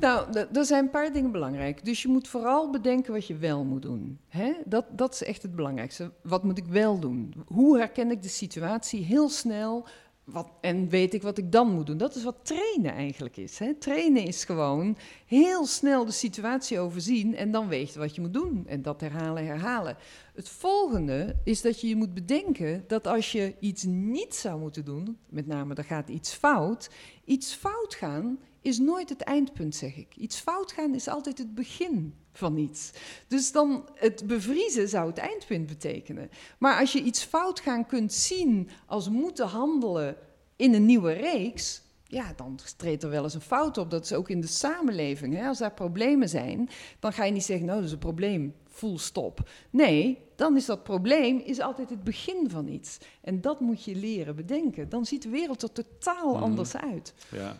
Nou, er zijn een paar dingen belangrijk. Dus je moet vooral bedenken wat je wel moet doen. Hè? Dat, dat is echt het belangrijkste. Wat moet ik wel doen? Hoe herken ik de situatie heel snel? Wat, en weet ik wat ik dan moet doen? Dat is wat trainen eigenlijk is. Hè? Trainen is gewoon heel snel de situatie overzien en dan weet je wat je moet doen. En dat herhalen, herhalen. Het volgende is dat je je moet bedenken dat als je iets niet zou moeten doen, met name er gaat iets fout, iets fout gaan is nooit het eindpunt, zeg ik. Iets fout gaan is altijd het begin van iets. Dus dan het bevriezen zou het eindpunt betekenen. Maar als je iets fout gaan kunt zien als moeten handelen in een nieuwe reeks, ja, dan treedt er wel eens een fout op. Dat is ook in de samenleving. Hè? Als daar problemen zijn, dan ga je niet zeggen, nou, dat is een probleem, full stop. Nee, dan is dat probleem is altijd het begin van iets. En dat moet je leren bedenken. Dan ziet de wereld er totaal Mhm. anders uit. Ja.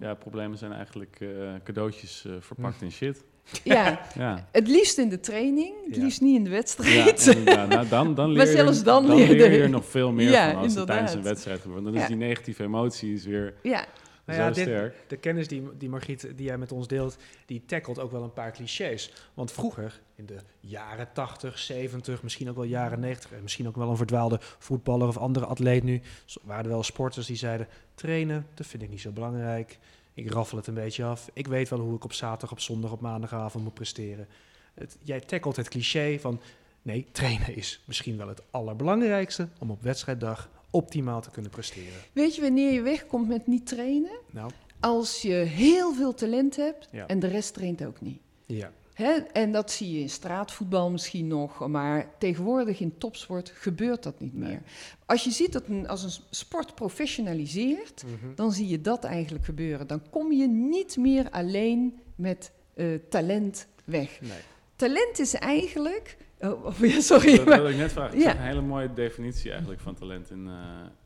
ja, problemen zijn eigenlijk eh, cadeautjes eh, verpakt in shit. Ja, Ja. het liefst in de training, het Ja. liefst niet in de Ja, wedstrijd. inderdaad. Nou, dan, dan leer Maar je er- zelfs dan dan leer je er- nog veel meer Ja, van als het tijdens een wedstrijd gebeurt. Dan is Ja. die negatieve emotie is weer ja, Nou zo ja, dit- sterk. De kennis die, die Margriet, die jij met ons deelt, die tackelt ook wel een paar clichés. Want vroeger, in de jaren 80, 70, misschien ook wel jaren 90, en misschien ook wel een verdwaalde voetballer of andere atleet nu, waren er wel sporters die zeiden, trainen, dat vind ik niet zo belangrijk. Ik raffel het een beetje af. Ik weet wel hoe ik op zaterdag, op zondag, op maandagavond moet presteren. Het, jij tackelt het cliché van, nee, trainen is misschien wel het allerbelangrijkste om op wedstrijddag optimaal te kunnen presteren. weet je wanneer je wegkomt met niet trainen? Nou, Als je heel veel talent hebt Ja. en de rest traint ook niet. ja. Hè? En dat zie je in straatvoetbal misschien nog, maar tegenwoordig in topsport gebeurt dat niet Nee. meer. Als je ziet dat een, als een sport professionaliseert, Mhm. dan zie je dat eigenlijk gebeuren. Dan kom je niet meer alleen met eh, talent weg. Nee. Talent is eigenlijk. Oh, oh, ja, sorry. Dat wilde ik net vragen. Ja. Ja. Een hele mooie definitie eigenlijk van talent in, eh,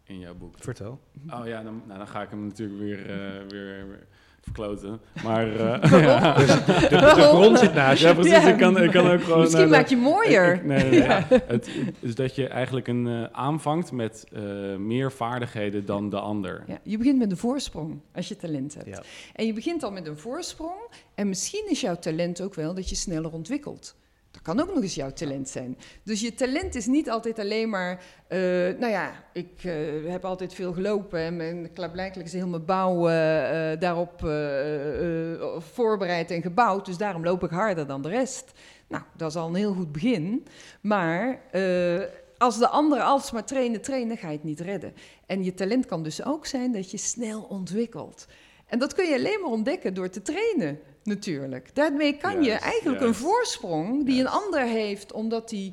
in jouw boek. Vertel. Oh ja, dan, nou, dan ga ik hem natuurlijk weer, eh, weer, weer verkloten. Maar eh. De, de grond zit naast je. Ja, precies. Ja. Ik, kan, ik kan ook gewoon... Misschien eh, maak je mooier. ik- nee, nee, nee. Het is dat je eigenlijk een eh, aanvangt met eh, meer vaardigheden dan de ander. Ja, je begint met een voorsprong als je talent hebt. Ja. En je begint al met een voorsprong. En misschien is jouw talent ook wel dat je sneller ontwikkelt. Dat kan ook nog eens jouw talent zijn. Dus je talent is niet altijd alleen maar... eh, nou ja, ik eh, heb altijd veel gelopen... en mijn, klaarblijkelijk is heel mijn bouw eh, daarop voorbereid en gebouwd... dus daarom loop ik harder dan de rest. Nou, dat is al een heel goed begin. Maar als de anderen alsmaar trainen, trainen, ga je het niet redden. En je talent kan dus ook zijn dat je snel ontwikkelt. En dat kun je alleen maar ontdekken door te trainen, natuurlijk. Daarmee kan je eigenlijk juist. een voorsprong die een ander heeft, omdat hij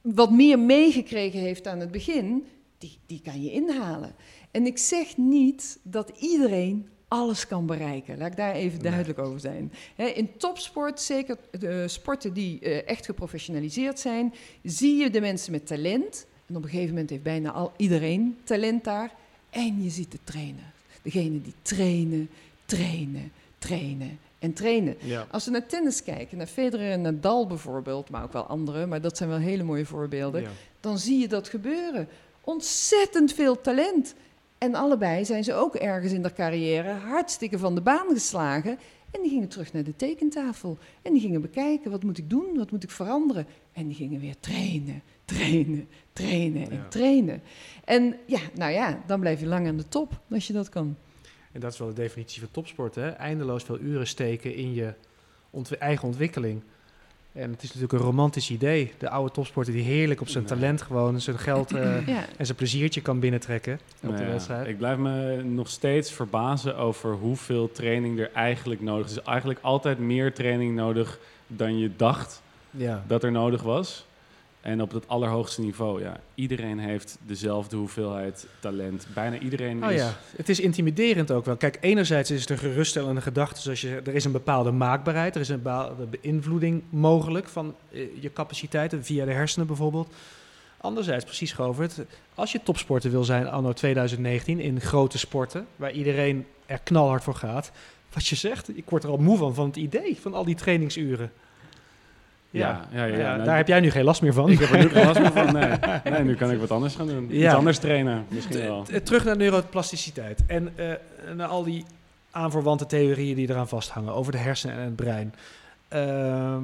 wat meer meegekregen heeft aan het begin, die, die kan je inhalen. En ik zeg niet dat iedereen alles kan bereiken. Laat ik daar even Nee. duidelijk over zijn. In topsport, zeker de sporten die eh, echt geprofessionaliseerd zijn, zie je de mensen met talent. En op een gegeven moment heeft bijna al iedereen talent daar. En je ziet de trainer. Degene die trainen, trainen, trainen en trainen. Ja. Als we naar tennis kijken, naar Federer en Nadal bijvoorbeeld, maar ook wel andere, maar dat zijn wel hele mooie voorbeelden, Ja. dan zie je dat gebeuren. Ontzettend veel talent. En allebei zijn ze ook ergens in de carrière hartstikke van de baan geslagen. En die gingen terug naar de tekentafel. En die gingen bekijken, wat moet ik doen, wat moet ik veranderen. En die gingen weer trainen, trainen, trainen en Ja. trainen. En ja, nou ja, dan blijf je lang aan de top als je dat kan. En dat is wel de definitie van topsport, hè? Eindeloos veel uren steken in je eigen ontwikkeling. En het is natuurlijk een romantisch idee. De oude topsporter die heerlijk op zijn Nee. talent gewoon zijn geld eh, Ja. en zijn pleziertje kan binnentrekken op Nou de ja, wedstrijd. Ik blijf me nog steeds verbazen over hoeveel training er eigenlijk nodig is. Er is eigenlijk altijd meer training nodig dan je dacht Ja. dat er nodig was. En op het allerhoogste niveau, ja. Iedereen heeft dezelfde hoeveelheid talent. Bijna iedereen Oh is... ja, het is intimiderend ook wel. Kijk, enerzijds is het een geruststellende gedachte. Zoals je, er is een bepaalde maakbaarheid, er is een bepaalde beïnvloeding mogelijk van eh, je capaciteiten, via de hersenen bijvoorbeeld. Anderzijds, precies Govert, als je topsporter wil zijn anno 2019 in grote sporten, waar iedereen er knalhard voor gaat. Wat je zegt, ik word er al moe van, van het idee van al die trainingsuren. Ja, ja, ja, ja, nou, daar heb jij nu geen last meer van. Ik heb er nu geen last meer van, nee. Nee, nu kan ik wat anders gaan doen. Ja. Iets anders trainen, misschien wel. Terug naar neuroplasticiteit en eh, naar al die aanverwante theorieën die eraan vasthangen over de hersenen en het brein. Ehm,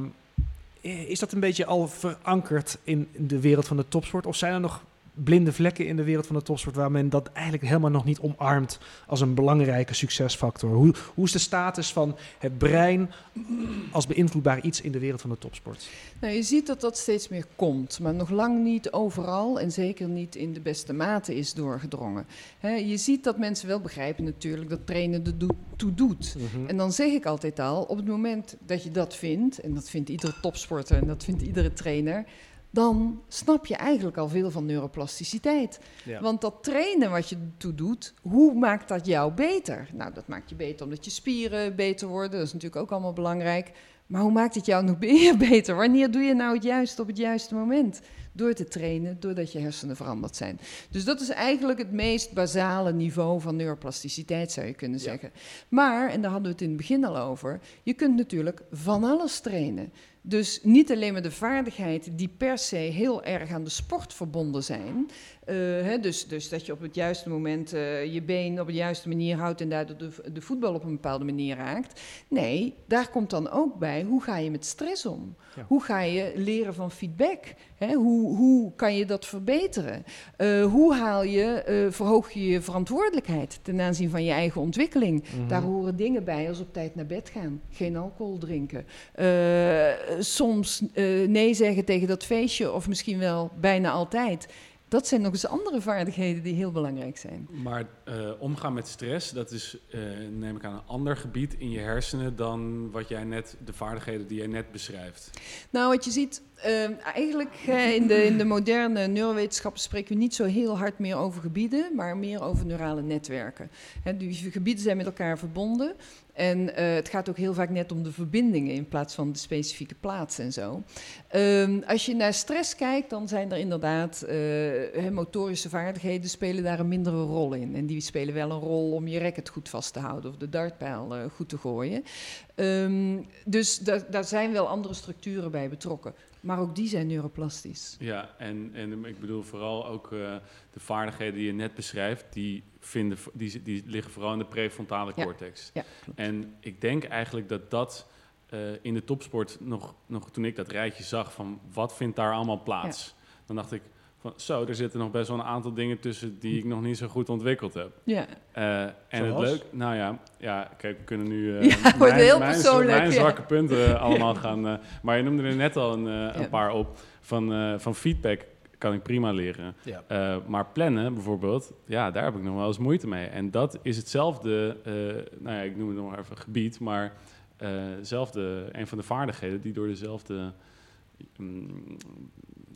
is dat een beetje al verankerd in de wereld van de topsport? Of zijn er nog blinde vlekken in de wereld van de topsport waar men dat eigenlijk helemaal nog niet omarmt als een belangrijke succesfactor? Hoe, hoe is de status van het brein als beïnvloedbaar iets in de wereld van de topsport? Nou, je ziet dat dat steeds meer komt, maar nog lang niet overal en zeker niet in de beste mate is doorgedrongen. je ziet dat mensen wel begrijpen natuurlijk dat trainen er toe doet. Mhm. En dan zeg ik altijd al, op het moment dat je dat vindt, en dat vindt iedere topsporter en dat vindt iedere trainer, dan snap je eigenlijk al veel van neuroplasticiteit. Want dat trainen wat je toe doet, hoe maakt dat jou beter? Nou, dat maakt je beter omdat je spieren beter worden. Dat is natuurlijk ook allemaal belangrijk. Maar hoe maakt het jou nog meer beter? Wanneer doe je nou het juiste op het juiste moment? Door te trainen, doordat je hersenen veranderd zijn. Dus dat is eigenlijk het meest basale niveau van neuroplasticiteit, zou je kunnen zeggen. Maar, en daar hadden we het in het begin al over, je kunt natuurlijk van alles trainen. Dus niet alleen maar de vaardigheden die per se heel erg aan de sport verbonden zijn. Uh, hè, dus, dus dat je op het juiste moment uh, je been op de juiste manier houdt en daardoor de, de, voetbal op een bepaalde manier raakt. Nee, daar komt dan ook bij hoe ga je met stress om? Hoe ga je leren van feedback? Hè, hoe, hoe kan je dat verbeteren? Uh, hoe haal je, verhoog je je verantwoordelijkheid ten aanzien van je eigen ontwikkeling? Mm -hmm. Daar horen dingen bij als op tijd naar bed gaan, geen alcohol drinken soms nee zeggen tegen dat feestje, of misschien wel bijna altijd. Dat zijn nog eens andere vaardigheden die heel belangrijk zijn. Maar uh, omgaan met stress, dat is, uh, neem ik aan, een ander gebied in je hersenen dan wat jij net, de vaardigheden die jij net beschrijft. Nou, wat je ziet, uh, eigenlijk in, de, in de moderne neurowetenschappen spreken we niet zo heel hard meer over gebieden, maar meer over neurale netwerken. He, die gebieden zijn met elkaar verbonden. En uh, het gaat ook heel vaak net om de verbindingen in plaats van de specifieke plaats en zo. Um, als je naar stress kijkt, dan zijn er inderdaad uh, motorische vaardigheden spelen daar een mindere rol in. En die spelen wel een rol om je racket goed vast te houden of de dartpijl goed te gooien. Um, dus daar zijn wel andere structuren bij betrokken. Maar ook die zijn neuroplastisch. Ja, en, en ik bedoel vooral ook uh, de vaardigheden die je net beschrijft, die, vinden, die, die liggen vooral in de prefrontale cortex. Ja, en ik denk eigenlijk dat dat uh, in de topsport nog, nog toen ik dat rijtje zag van wat vindt daar allemaal plaats, ja. dan dacht ik, van, zo, er zitten nog best wel een aantal dingen tussen die ik nog niet zo goed ontwikkeld heb. Ja. Uh, en Zoals? het leuk, nou ja, ja, kijk, we kunnen nu uh, ja, mijn, heel mijn, mijn, ja. zwakke punten allemaal gaan. Uh, maar je noemde er net al een, een paar op van, van feedback kan ik prima leren. Ja. maar plannen bijvoorbeeld, ja, daar heb ik nog wel eens moeite mee. En dat is hetzelfde, nou ja, ik noem het nog maar even gebied, maar hetzelfde, een van de vaardigheden die door dezelfde um,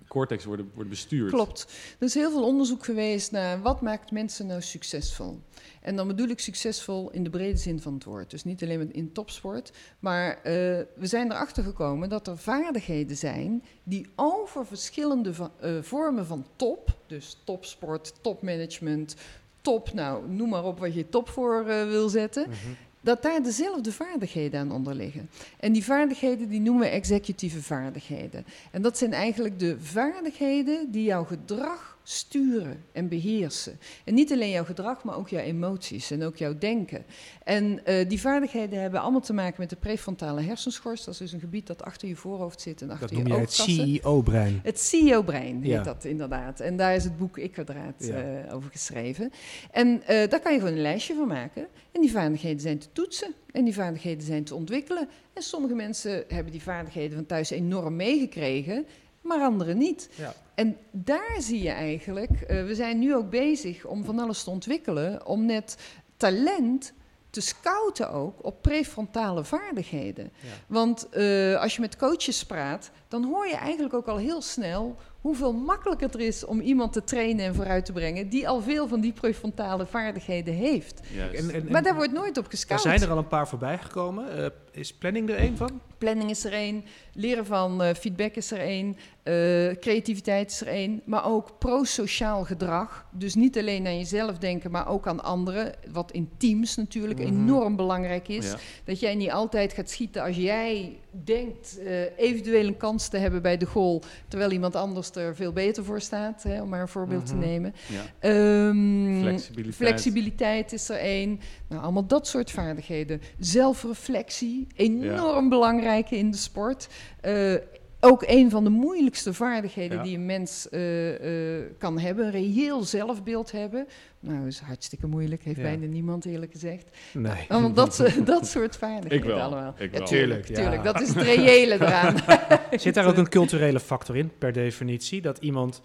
cortex worden, wordt bestuurd. Klopt. Er is heel veel onderzoek geweest naar wat maakt mensen nou succesvol. En dan bedoel ik succesvol in de brede zin van het woord. Dus niet alleen in topsport. Maar uh, we zijn erachter gekomen dat er vaardigheden zijn die over verschillende va uh, vormen van top, dus topsport, topmanagement, top, nou noem maar op wat je top voor uh, wil zetten. Mm -hmm dat daar dezelfde vaardigheden aan onder liggen. En die vaardigheden die noemen we executieve vaardigheden. En dat zijn eigenlijk de vaardigheden die jouw gedrag sturen en beheersen. En niet alleen jouw gedrag, maar ook jouw emoties en ook jouw denken. En uh, die vaardigheden hebben allemaal te maken met de prefrontale hersenschors. Dat is dus een gebied dat achter je voorhoofd zit en achter dat noem je het CEO-brein. Het CEO-brein heet ja. dat inderdaad. En daar is het boek Ik-kwadraat ja. uh, over geschreven. En uh, daar kan je gewoon een lijstje van maken. En die vaardigheden zijn te toetsen en die vaardigheden zijn te ontwikkelen. En sommige mensen hebben die vaardigheden van thuis enorm meegekregen maar anderen niet. Ja. En daar zie je eigenlijk, uh, we zijn nu ook bezig om van alles te ontwikkelen, om net talent te scouten ook op prefrontale vaardigheden. Ja. Want uh, als je met coaches praat, dan hoor je eigenlijk ook al heel snel hoeveel makkelijker het is om iemand te trainen en vooruit te brengen die al veel van die prefrontale vaardigheden heeft. En, en, maar daar wordt nooit op gescout. Er zijn er al een paar voorbij gekomen. Uh, is planning er één van? Planning is er één, leren van uh, feedback is er één, uh, creativiteit is er één, maar ook prosociaal gedrag. Dus niet alleen aan jezelf denken, maar ook aan anderen. Wat in teams natuurlijk mm -hmm. enorm belangrijk is. Ja. Dat jij niet altijd gaat schieten als jij denkt eventueel een kans te hebben bij de goal, terwijl iemand anders er veel beter voor staat, hè, om maar een voorbeeld mm -hmm. te nemen. Ja. Um, flexibiliteit. flexibiliteit. is er één. Nou, allemaal dat soort vaardigheden. Zelfreflectie, enorm ja. belangrijk in de sport. Uh, ook een van de moeilijkste vaardigheden Ja. die een mens eh, eh, kan hebben. Een reëel zelfbeeld hebben. Nou, dat is hartstikke moeilijk. Heeft Ja. bijna niemand eerlijk gezegd. Nee. Allemaal dat, dat soort vaardigheden Ik wel. allemaal. Ik Ja, wel. tuurlijk, Ja. tuurlijk. Dat is het reële eraan. Zit daar ook een culturele factor in, per definitie? Dat iemand.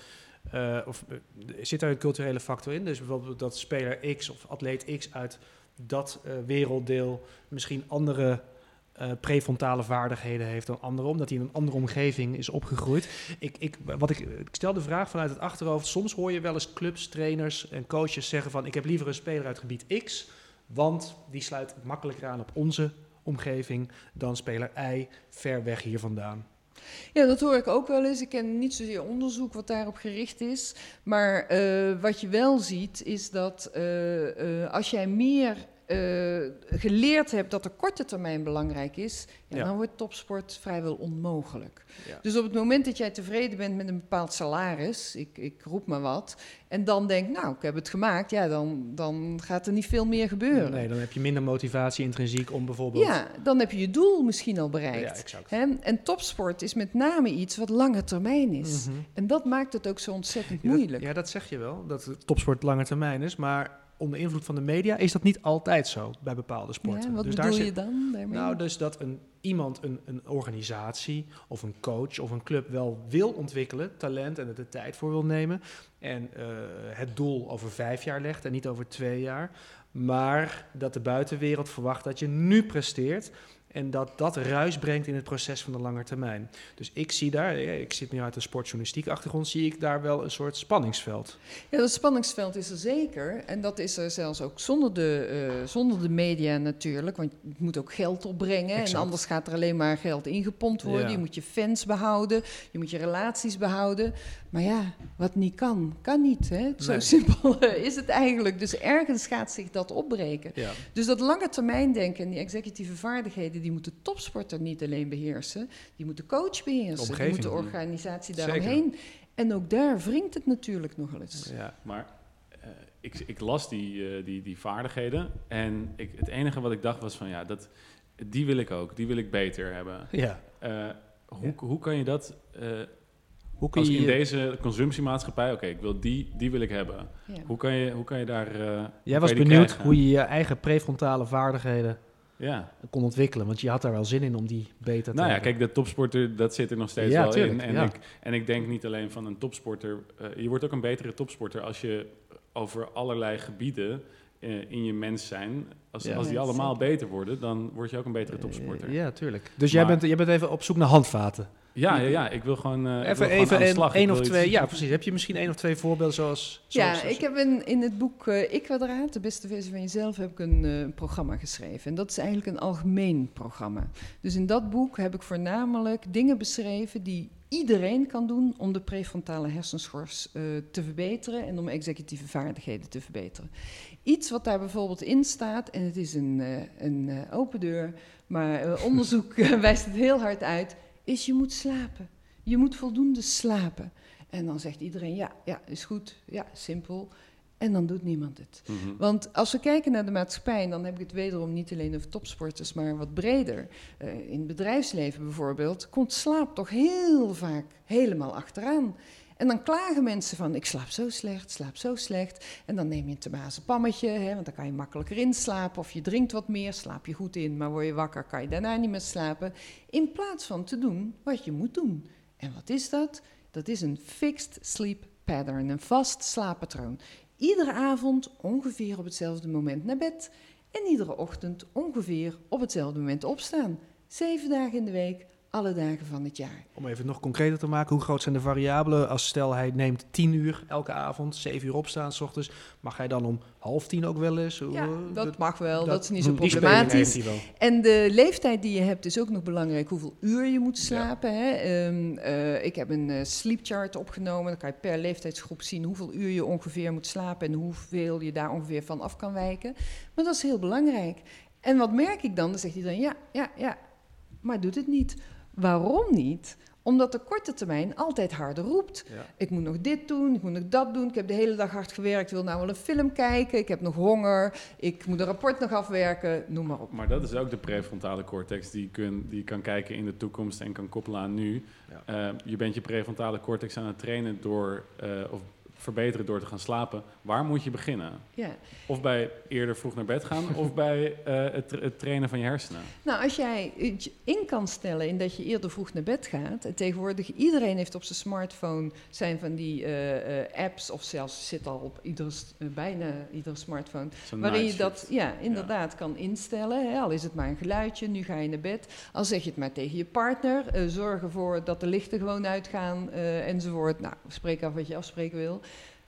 eh, of eh, zit daar een culturele factor in? Dus bijvoorbeeld dat speler X of atleet X uit dat eh, werelddeel misschien andere eh, prefrontale vaardigheden heeft dan anderen, omdat hij in een andere omgeving is opgegroeid. Ik, ik, wat ik, ik stel de vraag vanuit het achterhoofd. Soms hoor je wel eens clubs, trainers en coaches zeggen van ik heb liever een speler uit gebied X, want die sluit makkelijker aan op onze omgeving dan speler Y ver weg hier vandaan. Ja, dat hoor ik ook wel eens. Ik ken niet zozeer onderzoek wat daarop gericht is. Maar eh, wat je wel ziet, is dat eh, als jij meer geleerd hebt dat de korte termijn belangrijk is, ja, Ja. dan wordt topsport vrijwel onmogelijk. Ja. Dus op het moment dat jij tevreden bent met een bepaald salaris, ik, ik roep maar wat, en dan denkt, nou, ik heb het gemaakt, ja, dan, dan gaat er niet veel meer gebeuren. Nee, dan heb je minder motivatie intrinsiek om bijvoorbeeld... ja, dan heb je je doel misschien al bereikt. Ja, exact. En topsport is met name iets wat lange termijn is. Mhm. En dat maakt het ook zo ontzettend Ja, dat- moeilijk. Ja, dat zeg je wel, dat topsport lange termijn is. Maar onder invloed van de media is dat niet altijd zo bij bepaalde sporten. Ja, wat dus bedoel daar je dan daarmee? Nou, dus dat een, iemand, een, een organisatie of een coach of een club wel wil ontwikkelen, talent en er de tijd voor wil nemen. En eh, het doel over vijf jaar legt en niet over twee jaar. Maar dat de buitenwereld verwacht dat je nu presteert. En dat dat ruis brengt in het proces van de lange termijn. Dus ik zie daar, ik zit nu uit de sportjournalistiek achtergrond, zie ik daar wel een soort spanningsveld. Ja, dat spanningsveld is er zeker. En dat is er zelfs ook zonder de, eh, zonder de media natuurlijk. Want het moet ook geld opbrengen. Exact. En anders gaat er alleen maar geld ingepompt worden. Ja. Je moet je fans behouden. Je moet je relaties behouden. Maar ja, wat niet kan, kan niet. Hè? Zo Nee. simpel eh, is het eigenlijk. Dus ergens gaat zich dat opbreken. Ja. Dus dat lange termijn denken en die executieve vaardigheden, die moet de topsporter niet alleen beheersen, die moet de coach beheersen, die moet de organisatie Zeker. daaromheen. En ook daar wringt het natuurlijk nog wel eens. Ja. Maar eh, ik, ik las die, eh, die, die vaardigheden en ik, het enige wat ik dacht was van ja, dat, die wil ik ook, die wil ik beter hebben. ja. Eh, hoe, hoe kan je dat, eh, Hoe kun als je in je- deze consumptiemaatschappij, oké, ik wil die, die wil ik hebben. Ja. Hoe kan je, hoe kan je daar... eh, Jij was benieuwd krijgen? hoe je je eigen prefrontale vaardigheden Ja. kon ontwikkelen. Want je had daar wel zin in om die beter te Nou ja, kijk, de topsporter, dat zit er nog steeds Ja, wel tuurlijk, in. En, ja. ik, en ik denk niet alleen van een topsporter. eh, je wordt ook een betere topsporter als je over allerlei gebieden eh, in je mens zijn. Als, Ja. als die allemaal beter worden, dan word je ook een betere topsporter. Ja, tuurlijk. Dus jij, bent, jij bent even op zoek naar handvaten. Ja, ja, ja, ik wil gewoon. eh, wil even gewoon even aan de een, één of iets- twee. Ja, precies. Heb je misschien één of twee voorbeelden zoals. Ja, zoals- ik heb in, in het boek eh Ik Kwadraat, de beste versie van jezelf, heb ik een eh, programma geschreven. En dat is eigenlijk een algemeen programma. Dus in dat boek heb ik voornamelijk dingen beschreven die iedereen kan doen om de prefrontale hersenschors eh, te verbeteren en om executieve vaardigheden te verbeteren. Iets wat daar bijvoorbeeld in staat, en het is een, eh, een eh, open deur, maar eh, onderzoek wijst het heel hard uit, is je moet slapen. Je moet voldoende slapen. En dan zegt iedereen, ja, ja, is goed, ja, simpel. En dan doet niemand het. Mhm. Want als we kijken naar de maatschappij, en dan heb ik het wederom niet alleen over topsporters, maar wat breder. eh, in het bedrijfsleven bijvoorbeeld, komt slaap toch heel vaak helemaal achteraan. En dan klagen mensen van, ik slaap zo slecht, slaap zo slecht. En dan neem je een temazen pammetje, hè, want dan kan je makkelijker inslapen. Of je drinkt wat meer, slaap je goed in, maar word je wakker, kan je daarna niet meer slapen. In plaats van te doen wat je moet doen. En wat is dat? Dat is een fixed sleep pattern, een vast slaappatroon. Iedere avond ongeveer op hetzelfde moment naar bed en iedere ochtend ongeveer op hetzelfde moment opstaan. Zeven dagen in de week, alle dagen van het jaar. Om even nog concreter te maken, hoe groot zijn de variabelen? Als stel hij neemt 10 uur elke avond, 7 uur opstaan s ochtends. Mag hij dan om half tien ook wel eens? Ja, dat mag wel, dat, is niet zo problematisch. hij wel. En de leeftijd die je hebt is ook nog belangrijk. Hoeveel uur je moet slapen. Hè? Ehm, eh, ik heb een eh, sleep chart opgenomen. Dan kan je per leeftijdsgroep zien hoeveel uur je ongeveer moet slapen. En hoeveel je daar ongeveer van af kan wijken. Maar dat is heel belangrijk. En wat merk ik dan? Dan zegt iedereen ja, ja, ja. Maar doet het niet. Waarom niet? Omdat de korte termijn altijd harder roept. Ja. Ik moet nog dit doen, ik moet nog dat doen. Ik heb de hele dag hard gewerkt, ik wil nou wel een film kijken. Ik heb nog honger, ik moet een rapport nog afwerken, noem maar op. Maar dat is ook de prefrontale cortex die kun, die kan kijken in de toekomst en kan koppelen aan nu. Ja. Eh, je bent je prefrontale cortex aan het trainen door, eh, of verbeteren door te gaan slapen. Waar moet je beginnen? Ja. Of bij eerder vroeg naar bed gaan of bij eh, het, tra- het trainen van je hersenen? Nou, als jij in kan stellen in dat je eerder vroeg naar bed gaat. En tegenwoordig iedereen heeft op zijn smartphone zijn van die eh, eh, apps, of zelfs zit al op iedere, s- eh, bijna iedere smartphone. Waarin je dat ja, inderdaad kan instellen. Hè, al is het maar een geluidje, nu ga je naar bed. Al zeg je het maar tegen je partner. zorg ervoor dat de lichten gewoon uitgaan enzovoort. Nou, spreek af wat je afspreken wil.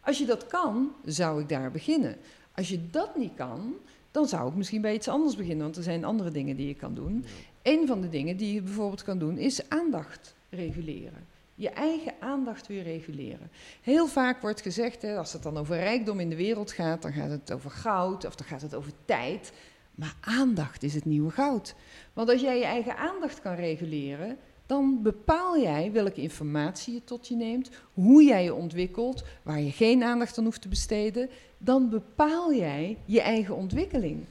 Als je dat kan, zou ik daar beginnen. Als je dat niet kan, dan zou ik misschien bij iets anders beginnen. Want er zijn andere dingen die je kan doen. Een van de dingen die je bijvoorbeeld kan doen, is aandacht reguleren. Je eigen aandacht weer reguleren. Heel vaak wordt gezegd, hè, als het dan over rijkdom in de wereld gaat, dan gaat het over goud of dan gaat het over tijd. Maar aandacht is het nieuwe goud. Want als jij je eigen aandacht kan reguleren, dan bepaal jij welke informatie je tot je neemt, hoe jij je ontwikkelt, waar je geen aandacht aan hoeft te besteden. Dan bepaal jij je eigen ontwikkeling.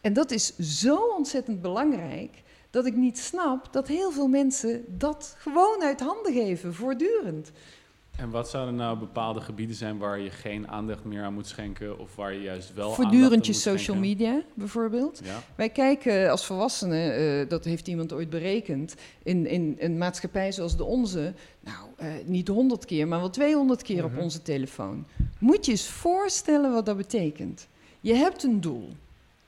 En dat is zo ontzettend belangrijk dat ik niet snap dat heel veel mensen dat gewoon uit handen geven, voortdurend. En wat zouden nou bepaalde gebieden zijn waar je geen aandacht meer aan moet schenken of waar je juist wel Voortdurend aandacht je aan moet social schenken? media bijvoorbeeld. Ja. Wij kijken als volwassenen, eh, dat heeft iemand ooit berekend, in, in een maatschappij zoals de onze, nou eh, niet honderd keer, maar wel 200 keer Mhm. op onze telefoon. Moet je eens voorstellen wat dat betekent. Je hebt een doel,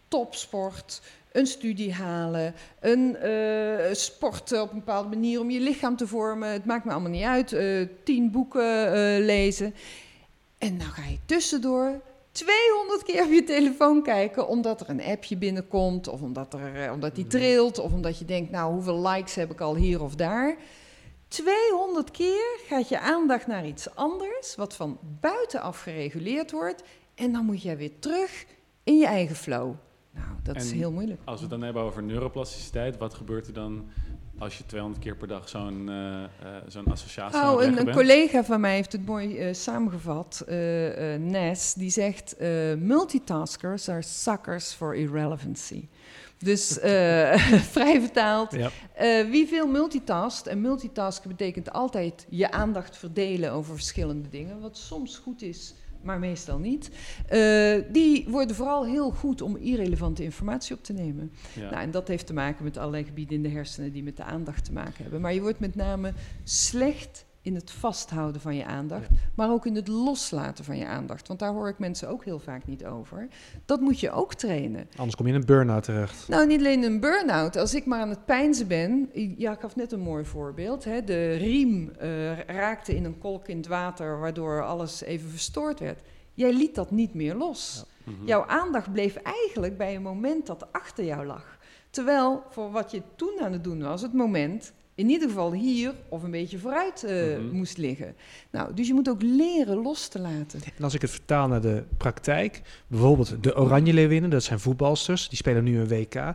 topsport, een studie halen, een eh, sporten op een bepaalde manier om je lichaam te vormen. Het maakt me allemaal niet uit. eh, tien boeken eh, lezen. En nou ga je tussendoor 200 keer op je telefoon kijken omdat er een appje binnenkomt of omdat, er, omdat die trilt of omdat je denkt, nou hoeveel likes heb ik al hier of daar. 200 keer gaat je aandacht naar iets anders wat van buitenaf gereguleerd wordt en dan moet jij weer terug in je eigen flow. Nou, dat is heel moeilijk. Als we het dan hebben over neuroplasticiteit, wat gebeurt er dan als je 200 keer per dag zo'n eh, eh, zo'n associatie Nou, het een, collega van mij heeft het mooi eh, samengevat, Nes, die zegt: multitaskers are suckers for irrelevancy. Dus vrij vertaald, Ja. wie veel multitast, en multitasken betekent altijd je aandacht verdelen over verschillende dingen, wat soms goed is, maar meestal niet, eh, die worden vooral heel goed om irrelevante informatie op te nemen. Ja. Nou, en dat heeft te maken met allerlei gebieden in de hersenen die met de aandacht te maken hebben. Maar je wordt met name slecht in het vasthouden van je aandacht, maar ook in het loslaten van je aandacht. Want daar hoor ik mensen ook heel vaak niet over. Dat moet je ook trainen. Anders kom je in een burn-out terecht. Nou, niet alleen een burn-out. Als ik maar aan het pijnzen ben. Ja, ik gaf net een mooi voorbeeld. Hè. De riem eh, raakte in een kolk in het water, waardoor alles even verstoord werd. Jij liet dat niet meer los. Mhm. Jouw aandacht bleef eigenlijk bij een moment dat achter jou lag. Terwijl voor wat je toen aan het doen was, het moment in ieder geval hier of een beetje vooruit eh, Mhm. moest liggen. Nou, dus je moet ook leren los te laten. En als ik het vertaal naar de praktijk, bijvoorbeeld de Oranje Leeuwinnen, dat zijn voetbalsters, die spelen nu een WK.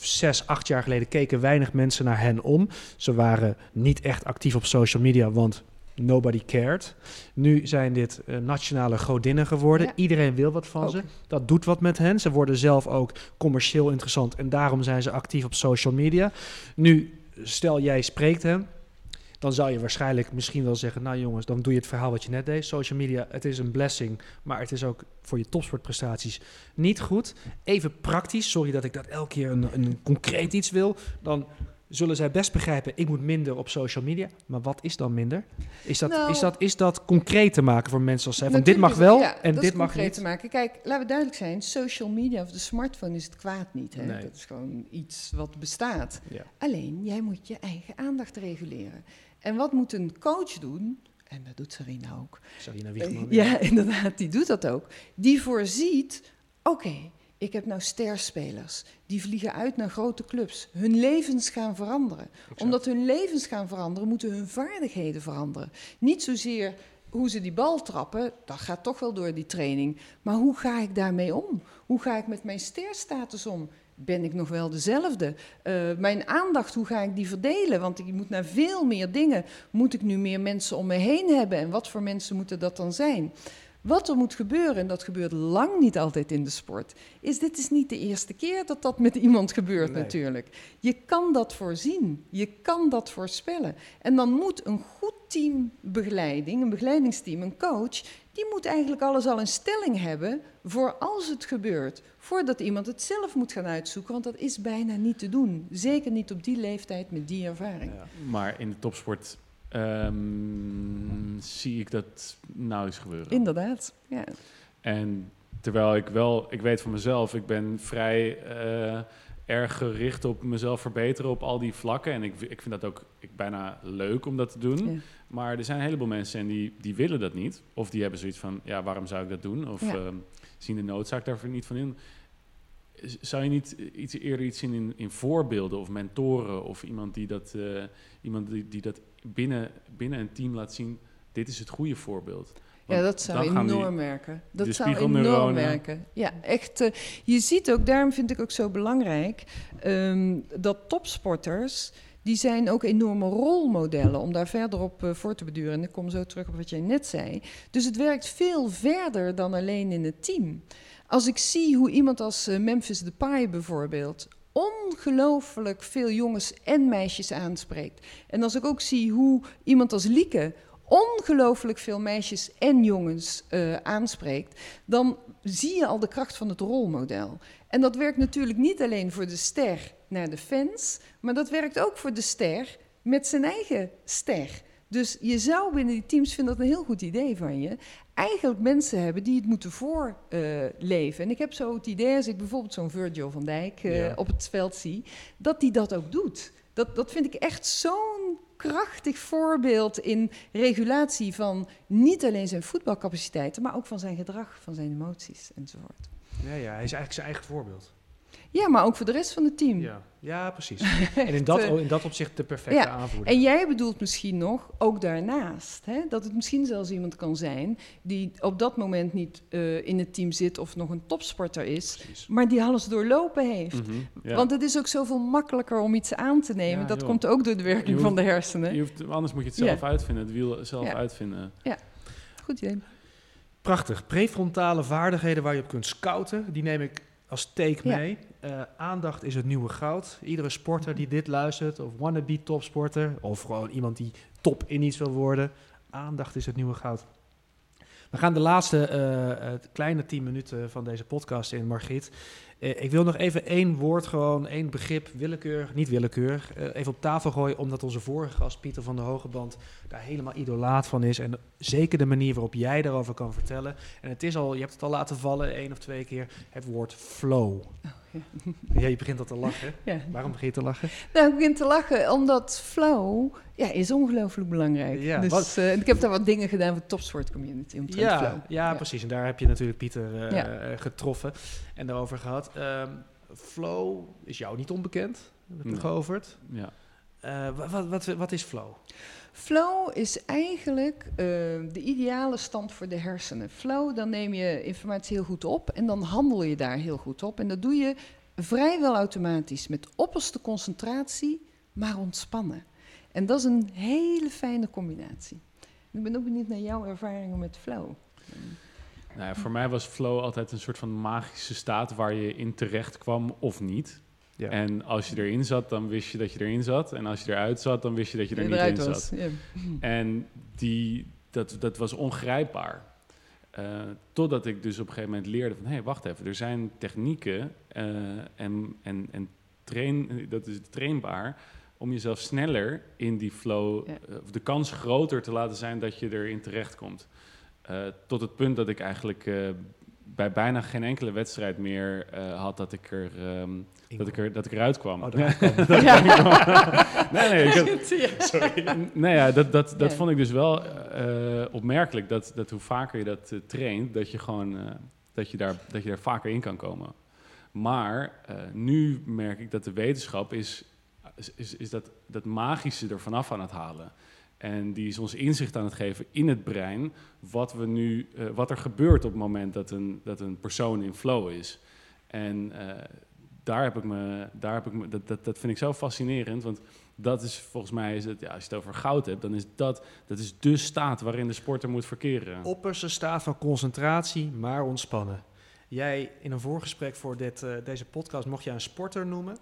Zes, acht jaar geleden keken weinig mensen naar hen om. Ze waren niet echt actief op social media, want nobody cared. Nu zijn dit eh, nationale godinnen geworden. Ja. Iedereen wil wat van Ook. ze. Dat doet wat met hen. Ze worden zelf ook commercieel interessant en daarom zijn ze actief op social media. Nu, stel jij spreekt hem, dan zou je waarschijnlijk misschien wel zeggen: Nou jongens, dan doe je het verhaal wat je net deed. Social media, het is een blessing, maar het is ook voor je topsportprestaties niet goed. Even praktisch, sorry dat ik dat elke keer een, een concreet iets wil. Dan zullen zij best begrijpen: ik moet minder op social media. Maar wat is dan minder? Is dat, Nou- is dat, is dat concreet te maken voor mensen als zij? Van dit mag wel ja, en dat dit is mag concreet niet. te maken. Kijk, laten we duidelijk zijn: social media of de smartphone is het kwaad niet. Hè? Nee. Dat is gewoon iets wat bestaat. Ja. Alleen, jij moet je eigen aandacht reguleren. En wat moet een coach doen? En dat doet Sarina ook. Sarina Eh, Wiegman. Ja, inderdaad, die doet dat ook. Die voorziet, oké, ik heb nou sterspelers. Die vliegen uit naar grote clubs. Hun levens gaan veranderen. Exact. Omdat hun levens gaan veranderen, moeten hun vaardigheden veranderen. Niet zozeer hoe ze die bal trappen, dat gaat toch wel door die training. Maar hoe ga ik daarmee om? Hoe ga ik met mijn steerstatus om? Ben ik nog wel dezelfde? Uh, mijn aandacht, hoe ga ik die verdelen? Want ik moet naar veel meer dingen. Moet ik nu meer mensen om me heen hebben? En wat voor mensen moeten dat dan zijn? Wat er moet gebeuren, en dat gebeurt lang niet altijd in de sport, is dit is niet de eerste keer dat dat met iemand gebeurt nee. natuurlijk. Je kan dat voorzien, je kan dat voorspellen. En dan moet een goed team begeleiding, een begeleidingsteam, een coach, die moet eigenlijk alles al in stelling hebben voor als het gebeurt. Voordat iemand het zelf moet gaan uitzoeken, want dat is bijna niet te doen. Zeker niet op die leeftijd met die ervaring. Ja, maar in de topsport um, zie ik dat nauwelijks gebeuren. Inderdaad, ja. En terwijl ik wel, ik weet van mezelf, ik ben vrij uh, erg gericht op mezelf verbeteren op al die vlakken. En ik, ik vind dat ook ik, bijna leuk om dat te doen. Ja. Maar er zijn een heleboel mensen en die, die willen dat niet. Of die hebben zoiets van, ja, waarom zou ik dat doen? Of ja. uh, zien de noodzaak daarvoor niet van in. Zou je niet iets eerder iets zien in, in voorbeelden of mentoren of iemand die dat, uh, iemand die, die dat binnen, binnen een team laat zien, dit is het goede voorbeeld. Want ja, dat zou enorm werken. Dat zou enorm werken. Ja, echt. Uh, je ziet ook, daarom vind ik ook zo belangrijk, um, dat topsporters, die zijn ook enorme rolmodellen om daar verder op uh, voor te beduren. En ik kom zo terug op wat jij net zei. Dus het werkt veel verder dan alleen in het team. Als ik zie hoe iemand als uh, Memphis Depay bijvoorbeeld ongelooflijk veel jongens en meisjes aanspreekt. En als ik ook zie hoe iemand als Lieke ongelooflijk veel meisjes en jongens uh, aanspreekt, dan zie je al de kracht van het rolmodel. En dat werkt natuurlijk niet alleen voor de ster naar de fans, maar dat werkt ook voor de ster met zijn eigen ster. Dus je zou binnen die teams, vinden dat een heel goed idee van je, eigenlijk mensen hebben die het moeten voorleven. Uh, en ik heb zo het idee, als ik bijvoorbeeld zo'n Virgil van Dijk uh, ja. op het veld zie, dat die dat ook doet. Dat, dat vind ik echt zo'n krachtig voorbeeld in regulatie van niet alleen zijn voetbalcapaciteiten, maar ook van zijn gedrag, van zijn emoties enzovoort. Ja, ja hij is eigenlijk zijn eigen voorbeeld. Ja, maar ook voor de rest van het team. Ja, ja precies. en in dat, in dat opzicht de perfecte ja. aanvoerder. En jij bedoelt misschien nog, ook daarnaast, hè, dat het misschien zelfs iemand kan zijn die op dat moment niet uh, in het team zit of nog een topsporter is, precies. maar die alles doorlopen heeft. Mm -hmm, ja. Want het is ook zoveel makkelijker om iets aan te nemen. Ja, dat joh. komt ook door de werking hoeft, van de hersenen. Hoeft, anders moet je het zelf uitvinden, het wiel zelf uitvinden. Ja, goed idee. Prachtig. Prefrontale vaardigheden waar je op kunt scouten, die neem ik als take mee. Uh, aandacht is het nieuwe goud. Iedere sporter die dit luistert, of wannabe topsporter, of gewoon iemand die top in iets wil worden, aandacht is het nieuwe goud. We gaan de laatste uh, kleine tien minuten van deze podcast in, Margriet. Uh, ik wil nog even één woord, gewoon één begrip, willekeur, niet willekeur, uh, even op tafel gooien, omdat onze vorige gast, Pieter van der Hogeband, daar helemaal idolaat van is. En zeker de manier waarop jij daarover kan vertellen. En het is al, je hebt het al laten vallen, één of twee keer, het woord flow. Ja. je begint al te lachen. Ja. Waarom begin je te lachen? Nou, ik begin te lachen omdat flow ja, is ongelooflijk belangrijk. Ja, dus uh, ik heb daar wat dingen gedaan voor de topsport community. Ja, flow. Ja, ja, precies. En daar heb je natuurlijk Pieter uh, ja. getroffen en daarover gehad. Um, flow is jou niet onbekend, heb ik nee. geoverd. Ja. Uh, wat, wat, wat is flow? Flow is eigenlijk uh, de ideale stand voor de hersenen. Flow, dan neem je informatie heel goed op en dan handel je daar heel goed op. En dat doe je vrijwel automatisch met opperste concentratie, maar ontspannen. En dat is een hele fijne combinatie. Ik ben ook benieuwd naar jouw ervaringen met flow. Nou voor mij was flow altijd een soort van magische staat waar je in terecht kwam of niet. Ja. En als je erin zat, dan wist je dat je erin zat. En als je eruit zat, dan wist je dat je er je niet in zat. Ja. En die, dat, dat was ongrijpbaar. Uh, totdat ik dus op een gegeven moment leerde van... hé, hey, wacht even, er zijn technieken uh, en, en, en train, dat is trainbaar... om jezelf sneller in die flow... Ja. Uh, de kans groter te laten zijn dat je erin terechtkomt. tot het punt dat ik eigenlijk bij bijna geen enkele wedstrijd meer uh, had dat ik er um, dat ik er dat ik eruit kwam. Oh, ja. nee, nee, ik had, sorry. nee, ja, dat, dat, dat vond ik dus wel uh, opmerkelijk dat, dat hoe vaker je dat uh, traint, dat je gewoon dat je daar dat je daar vaker in kan komen. Maar nu merk ik dat de wetenschap is, is, is dat, dat magische er vanaf aan het halen. En die is ons inzicht aan het geven in het brein, wat, we nu, eh, wat er gebeurt op het moment dat een, dat een persoon in flow is. En eh, daar heb ik me, daar heb ik me dat, dat, dat vind ik zo fascinerend, want dat is volgens mij, is het, ja, als je het over goud hebt, dan is dat, dat is de staat waarin de sporter moet verkeren. Opperste staat van concentratie, maar ontspannen. Jij, in een voorgesprek voor dit, eh, deze podcast, mocht jij een sporter noemen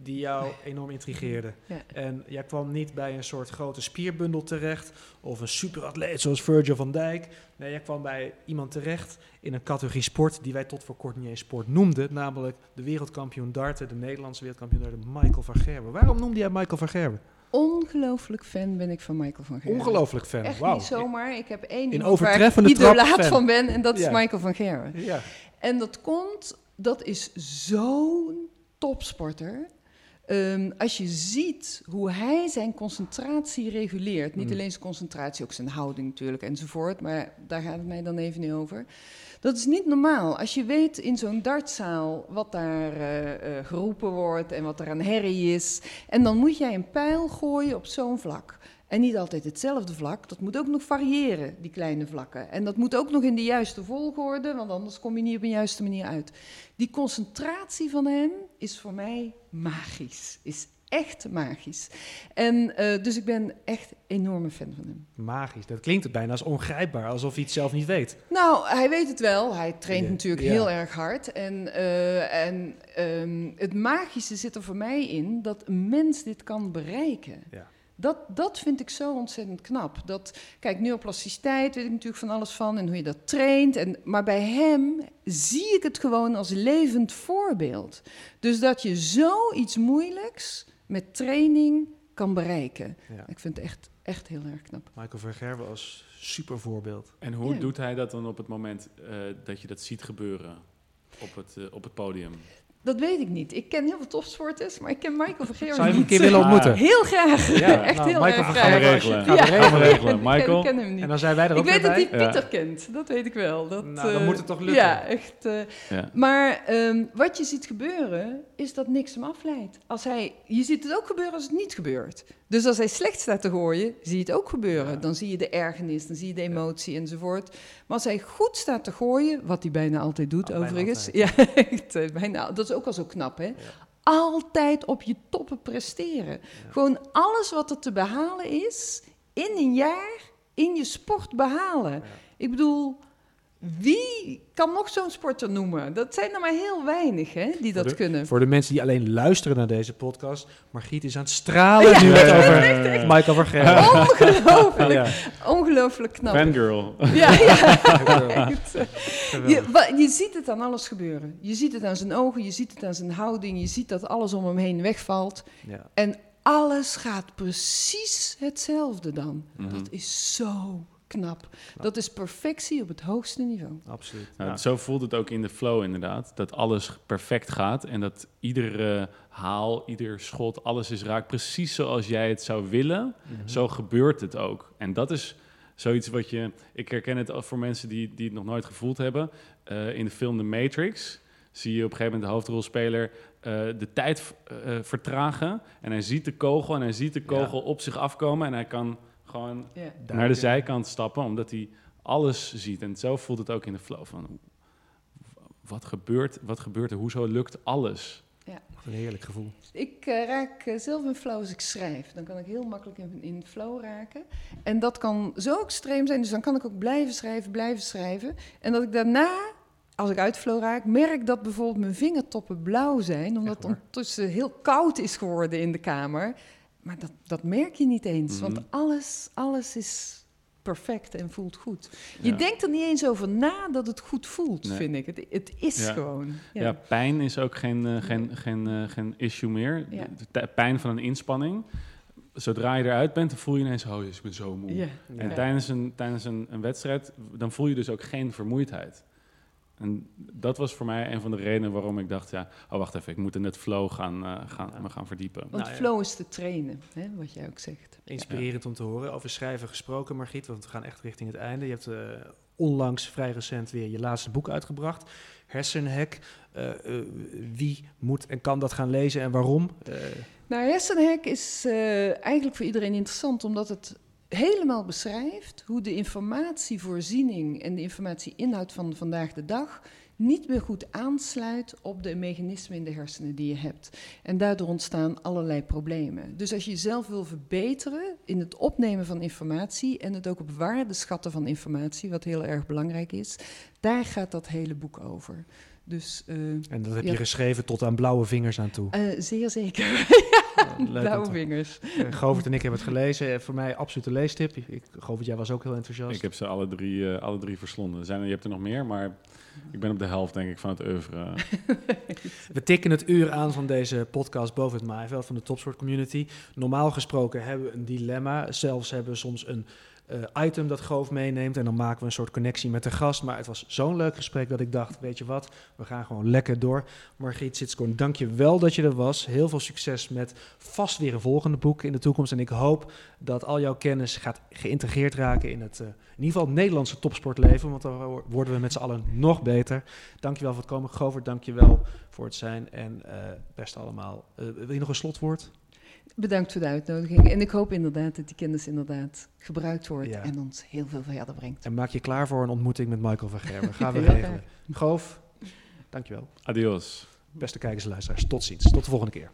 die jou enorm intrigeerde. Ja. En jij kwam niet bij een soort grote spierbundel terecht of een superatleet zoals Virgil van Dijk. Nee, jij kwam bij iemand terecht in een categorie sport die wij tot voor kort niet eens sport noemden, namelijk de wereldkampioen darten, de Nederlandse wereldkampioen darten, Michael van Gerwen. Waarom noemde jij Michael van Gerwen? Ongelooflijk fan ben ik van Michael van Gerwen. Ongelooflijk fan. Echt Wauw. niet zomaar. Ik heb één In waar ik overtreffende idolaat fan. van ben en dat is. Michael van Gerwen. Ja. En dat komt, dat is zo'n topsporter. Ehm, als je ziet hoe hij zijn concentratie reguleert, niet Mm. alleen zijn concentratie, ook zijn houding natuurlijk enzovoort, maar daar gaat het mij dan even niet over. Dat is niet normaal. Als je weet in zo'n dartzaal wat daar eh, eh, geroepen wordt en wat er aan herrie is, en dan moet jij een pijl gooien op zo'n vlak. En niet altijd hetzelfde vlak, dat moet ook nog variëren, die kleine vlakken. En dat moet ook nog in de juiste volgorde, want anders kom je niet op een juiste manier uit. Die concentratie van hem is voor mij magisch. Is echt magisch. En eh, dus ik ben echt enorme fan van hem. Magisch. Dat klinkt bijna als ongrijpbaar, alsof hij het zelf niet weet. Nou, hij weet het wel. Hij traint Ja, natuurlijk ja. heel erg hard. En, eh, en ehm, het magische zit er voor mij in dat een mens dit kan bereiken. Ja. Dat, dat vind ik zo ontzettend knap. Dat, kijk, neuroplasticiteit weet ik natuurlijk van alles van en hoe je dat traint. En, maar bij hem zie ik het gewoon als levend voorbeeld. Dus dat je zoiets moeilijks met training kan bereiken. Ja. Ik vind het echt, echt heel erg knap. Michael van Gerwen als super voorbeeld. En hoe Ja. doet hij dat dan op het moment eh, dat je dat ziet gebeuren op het, eh, op het podium? Dat weet ik niet. Ik ken heel veel topsporters, maar ik ken Michael van Gerwen Zou je hem een niet. keer willen ontmoeten? Heel graag. Ja, echt nou, heel Michael erg graag. Gaan we regelen. Ja. regelen. Gaan we regelen. Ik ken- Michael? Ik ken hem niet. En dan zijn wij er Ik ook weet weer dat hij Ja. Pieter kent. Dat weet ik wel. Dat, Nou, dan eh, moet het toch lukken. Ja, echt. eh, Ja. maar ehm, wat je ziet gebeuren, is dat niks hem afleidt. Als hij, je ziet het ook gebeuren als het niet gebeurt. Dus als hij slecht staat te gooien, zie je het ook gebeuren. Ja. Dan zie je de ergernis, dan zie je de emotie enzovoort. Maar als hij goed staat te gooien, wat hij bijna altijd doet Oh, bijna overigens. altijd. Ja, eh, bijna, dat is ook al zo knap hè. Altijd op je toppen presteren. Gewoon alles wat er te behalen is, in een jaar, in je sport behalen. Ik bedoel, wie kan nog zo'n sporter noemen? Dat zijn er maar heel weinig hè, die dat de- kunnen. Voor de mensen die alleen luisteren naar deze podcast, Margriet is aan het stralen Ja. nu het over Eh, Michael. Ongelooflijk, Ja, ongelooflijk knap. Fangirl. Ja, ja. Echt. Je, je ziet het aan alles gebeuren. Je ziet het aan zijn ogen, je ziet het aan zijn houding, je ziet dat alles om hem heen wegvalt. Ja. En alles gaat precies hetzelfde dan. Mhm. Dat is zo knap. Dat is perfectie op het hoogste niveau. Absoluut. Nou, Ja. Zo voelt het ook in de flow inderdaad. Dat alles perfect gaat en dat iedere haal, ieder schot, alles is raakt precies zoals jij het zou willen. Mhm. Zo gebeurt het ook. En dat is zoiets wat je... Ik herken het voor mensen die, die het nog nooit gevoeld hebben. Eh, in de film The Matrix zie je op een gegeven moment de hoofdrolspeler eh, de tijd eh, vertragen. En hij ziet de kogel en hij ziet de kogel op zich afkomen. En hij kan gewoon Ja. naar de zijkant stappen, omdat hij alles ziet. En zo voelt het ook in de flow van... Wat gebeurt, wat gebeurt er? Hoezo lukt alles? Wat een heerlijk gevoel. Ik eh, raak eh, zelf in flow als ik schrijf. Dan kan ik heel makkelijk in, in flow raken. En dat kan zo extreem zijn, dus dan kan ik ook blijven schrijven, blijven schrijven. En dat ik daarna, als ik uit flow raak, merk dat bijvoorbeeld mijn vingertoppen blauw zijn. Omdat het ondertussen heel koud is geworden in de kamer. Maar dat, dat merk je niet eens, Mhm. want alles, alles is perfect en voelt goed. Je Ja. denkt er niet eens over na dat het goed voelt, Nee. vind ik. Het, het is Ja. gewoon. Ja, pijn is ook geen, eh, geen, geen, eh, geen issue meer. De, de pijn van een inspanning. Zodra je eruit bent, dan voel je ineens... Oh, ik ben zo moe. En tijdens, een, tijdens een, een wedstrijd, dan voel je dus ook geen vermoeidheid. En dat was voor mij een van de redenen waarom ik dacht... Ja, oh, wacht even, ik moet in het flow gaan, eh, gaan, Ja. me gaan verdiepen. Want Nou ja. flow is te trainen, hè, wat jij ook zegt. Inspirerend om te horen. Over schrijven gesproken, Margriet, want we gaan echt richting het einde. Je hebt eh, onlangs, vrij recent, weer je laatste boek uitgebracht. Hersenhek. Eh, eh, wie moet en kan dat gaan lezen en waarom? Eh, Nou, hersenhek is eh, eigenlijk voor iedereen interessant, omdat het helemaal beschrijft hoe de informatievoorziening en de informatieinhoud van vandaag de dag niet meer goed aansluit op de mechanismen in de hersenen die je hebt. En daardoor ontstaan allerlei problemen. Dus als je jezelf wil verbeteren in het opnemen van informatie en het ook op waarde schatten van informatie, wat heel erg belangrijk is, daar gaat dat hele boek over. Dus, uh, en dat heb ja. je geschreven tot aan blauwe vingers aan toe. Uh, zeer zeker. Leuk blauwe om te- vingers. Eh, Govert en ik hebben het gelezen. Eh, Voor mij absolute leestip. Ik, Govert, jij was ook heel enthousiast. Ik heb ze alle drie, eh, alle drie verslonden. Er Zijn, er- je hebt er nog meer, maar ik ben op de helft denk ik van het oeuvre. We tikken het uur aan van deze podcast boven het maaiveld van de Topsport Community. Normaal gesproken hebben we een dilemma. Zelfs hebben we soms een eh, item dat Goof meeneemt. En dan maken we een soort connectie met de gast. Maar het was zo'n leuk gesprek dat ik dacht, weet je wat, we gaan gewoon lekker door. Margriet Sitskoorn, dank je wel dat je er was. Heel veel succes met vast weer een volgende boek in de toekomst. En ik hoop dat al jouw kennis gaat geïntegreerd raken in het, eh, in ieder geval Nederlandse topsportleven. Want dan worden we met z'n allen nog beter. Dank je wel voor het komen. Govert, dank je wel voor het zijn. En eh best allemaal. Wil je nog een slotwoord? Bedankt voor de uitnodiging. En ik hoop inderdaad dat die kennis inderdaad gebruikt wordt Ja. en ons heel veel verder brengt. En maak je klaar voor een ontmoeting met Michael van Gerwen. Gaan we regelen. Goof, dankjewel. Adios. Beste kijkers en luisteraars, tot ziens. Tot de volgende keer.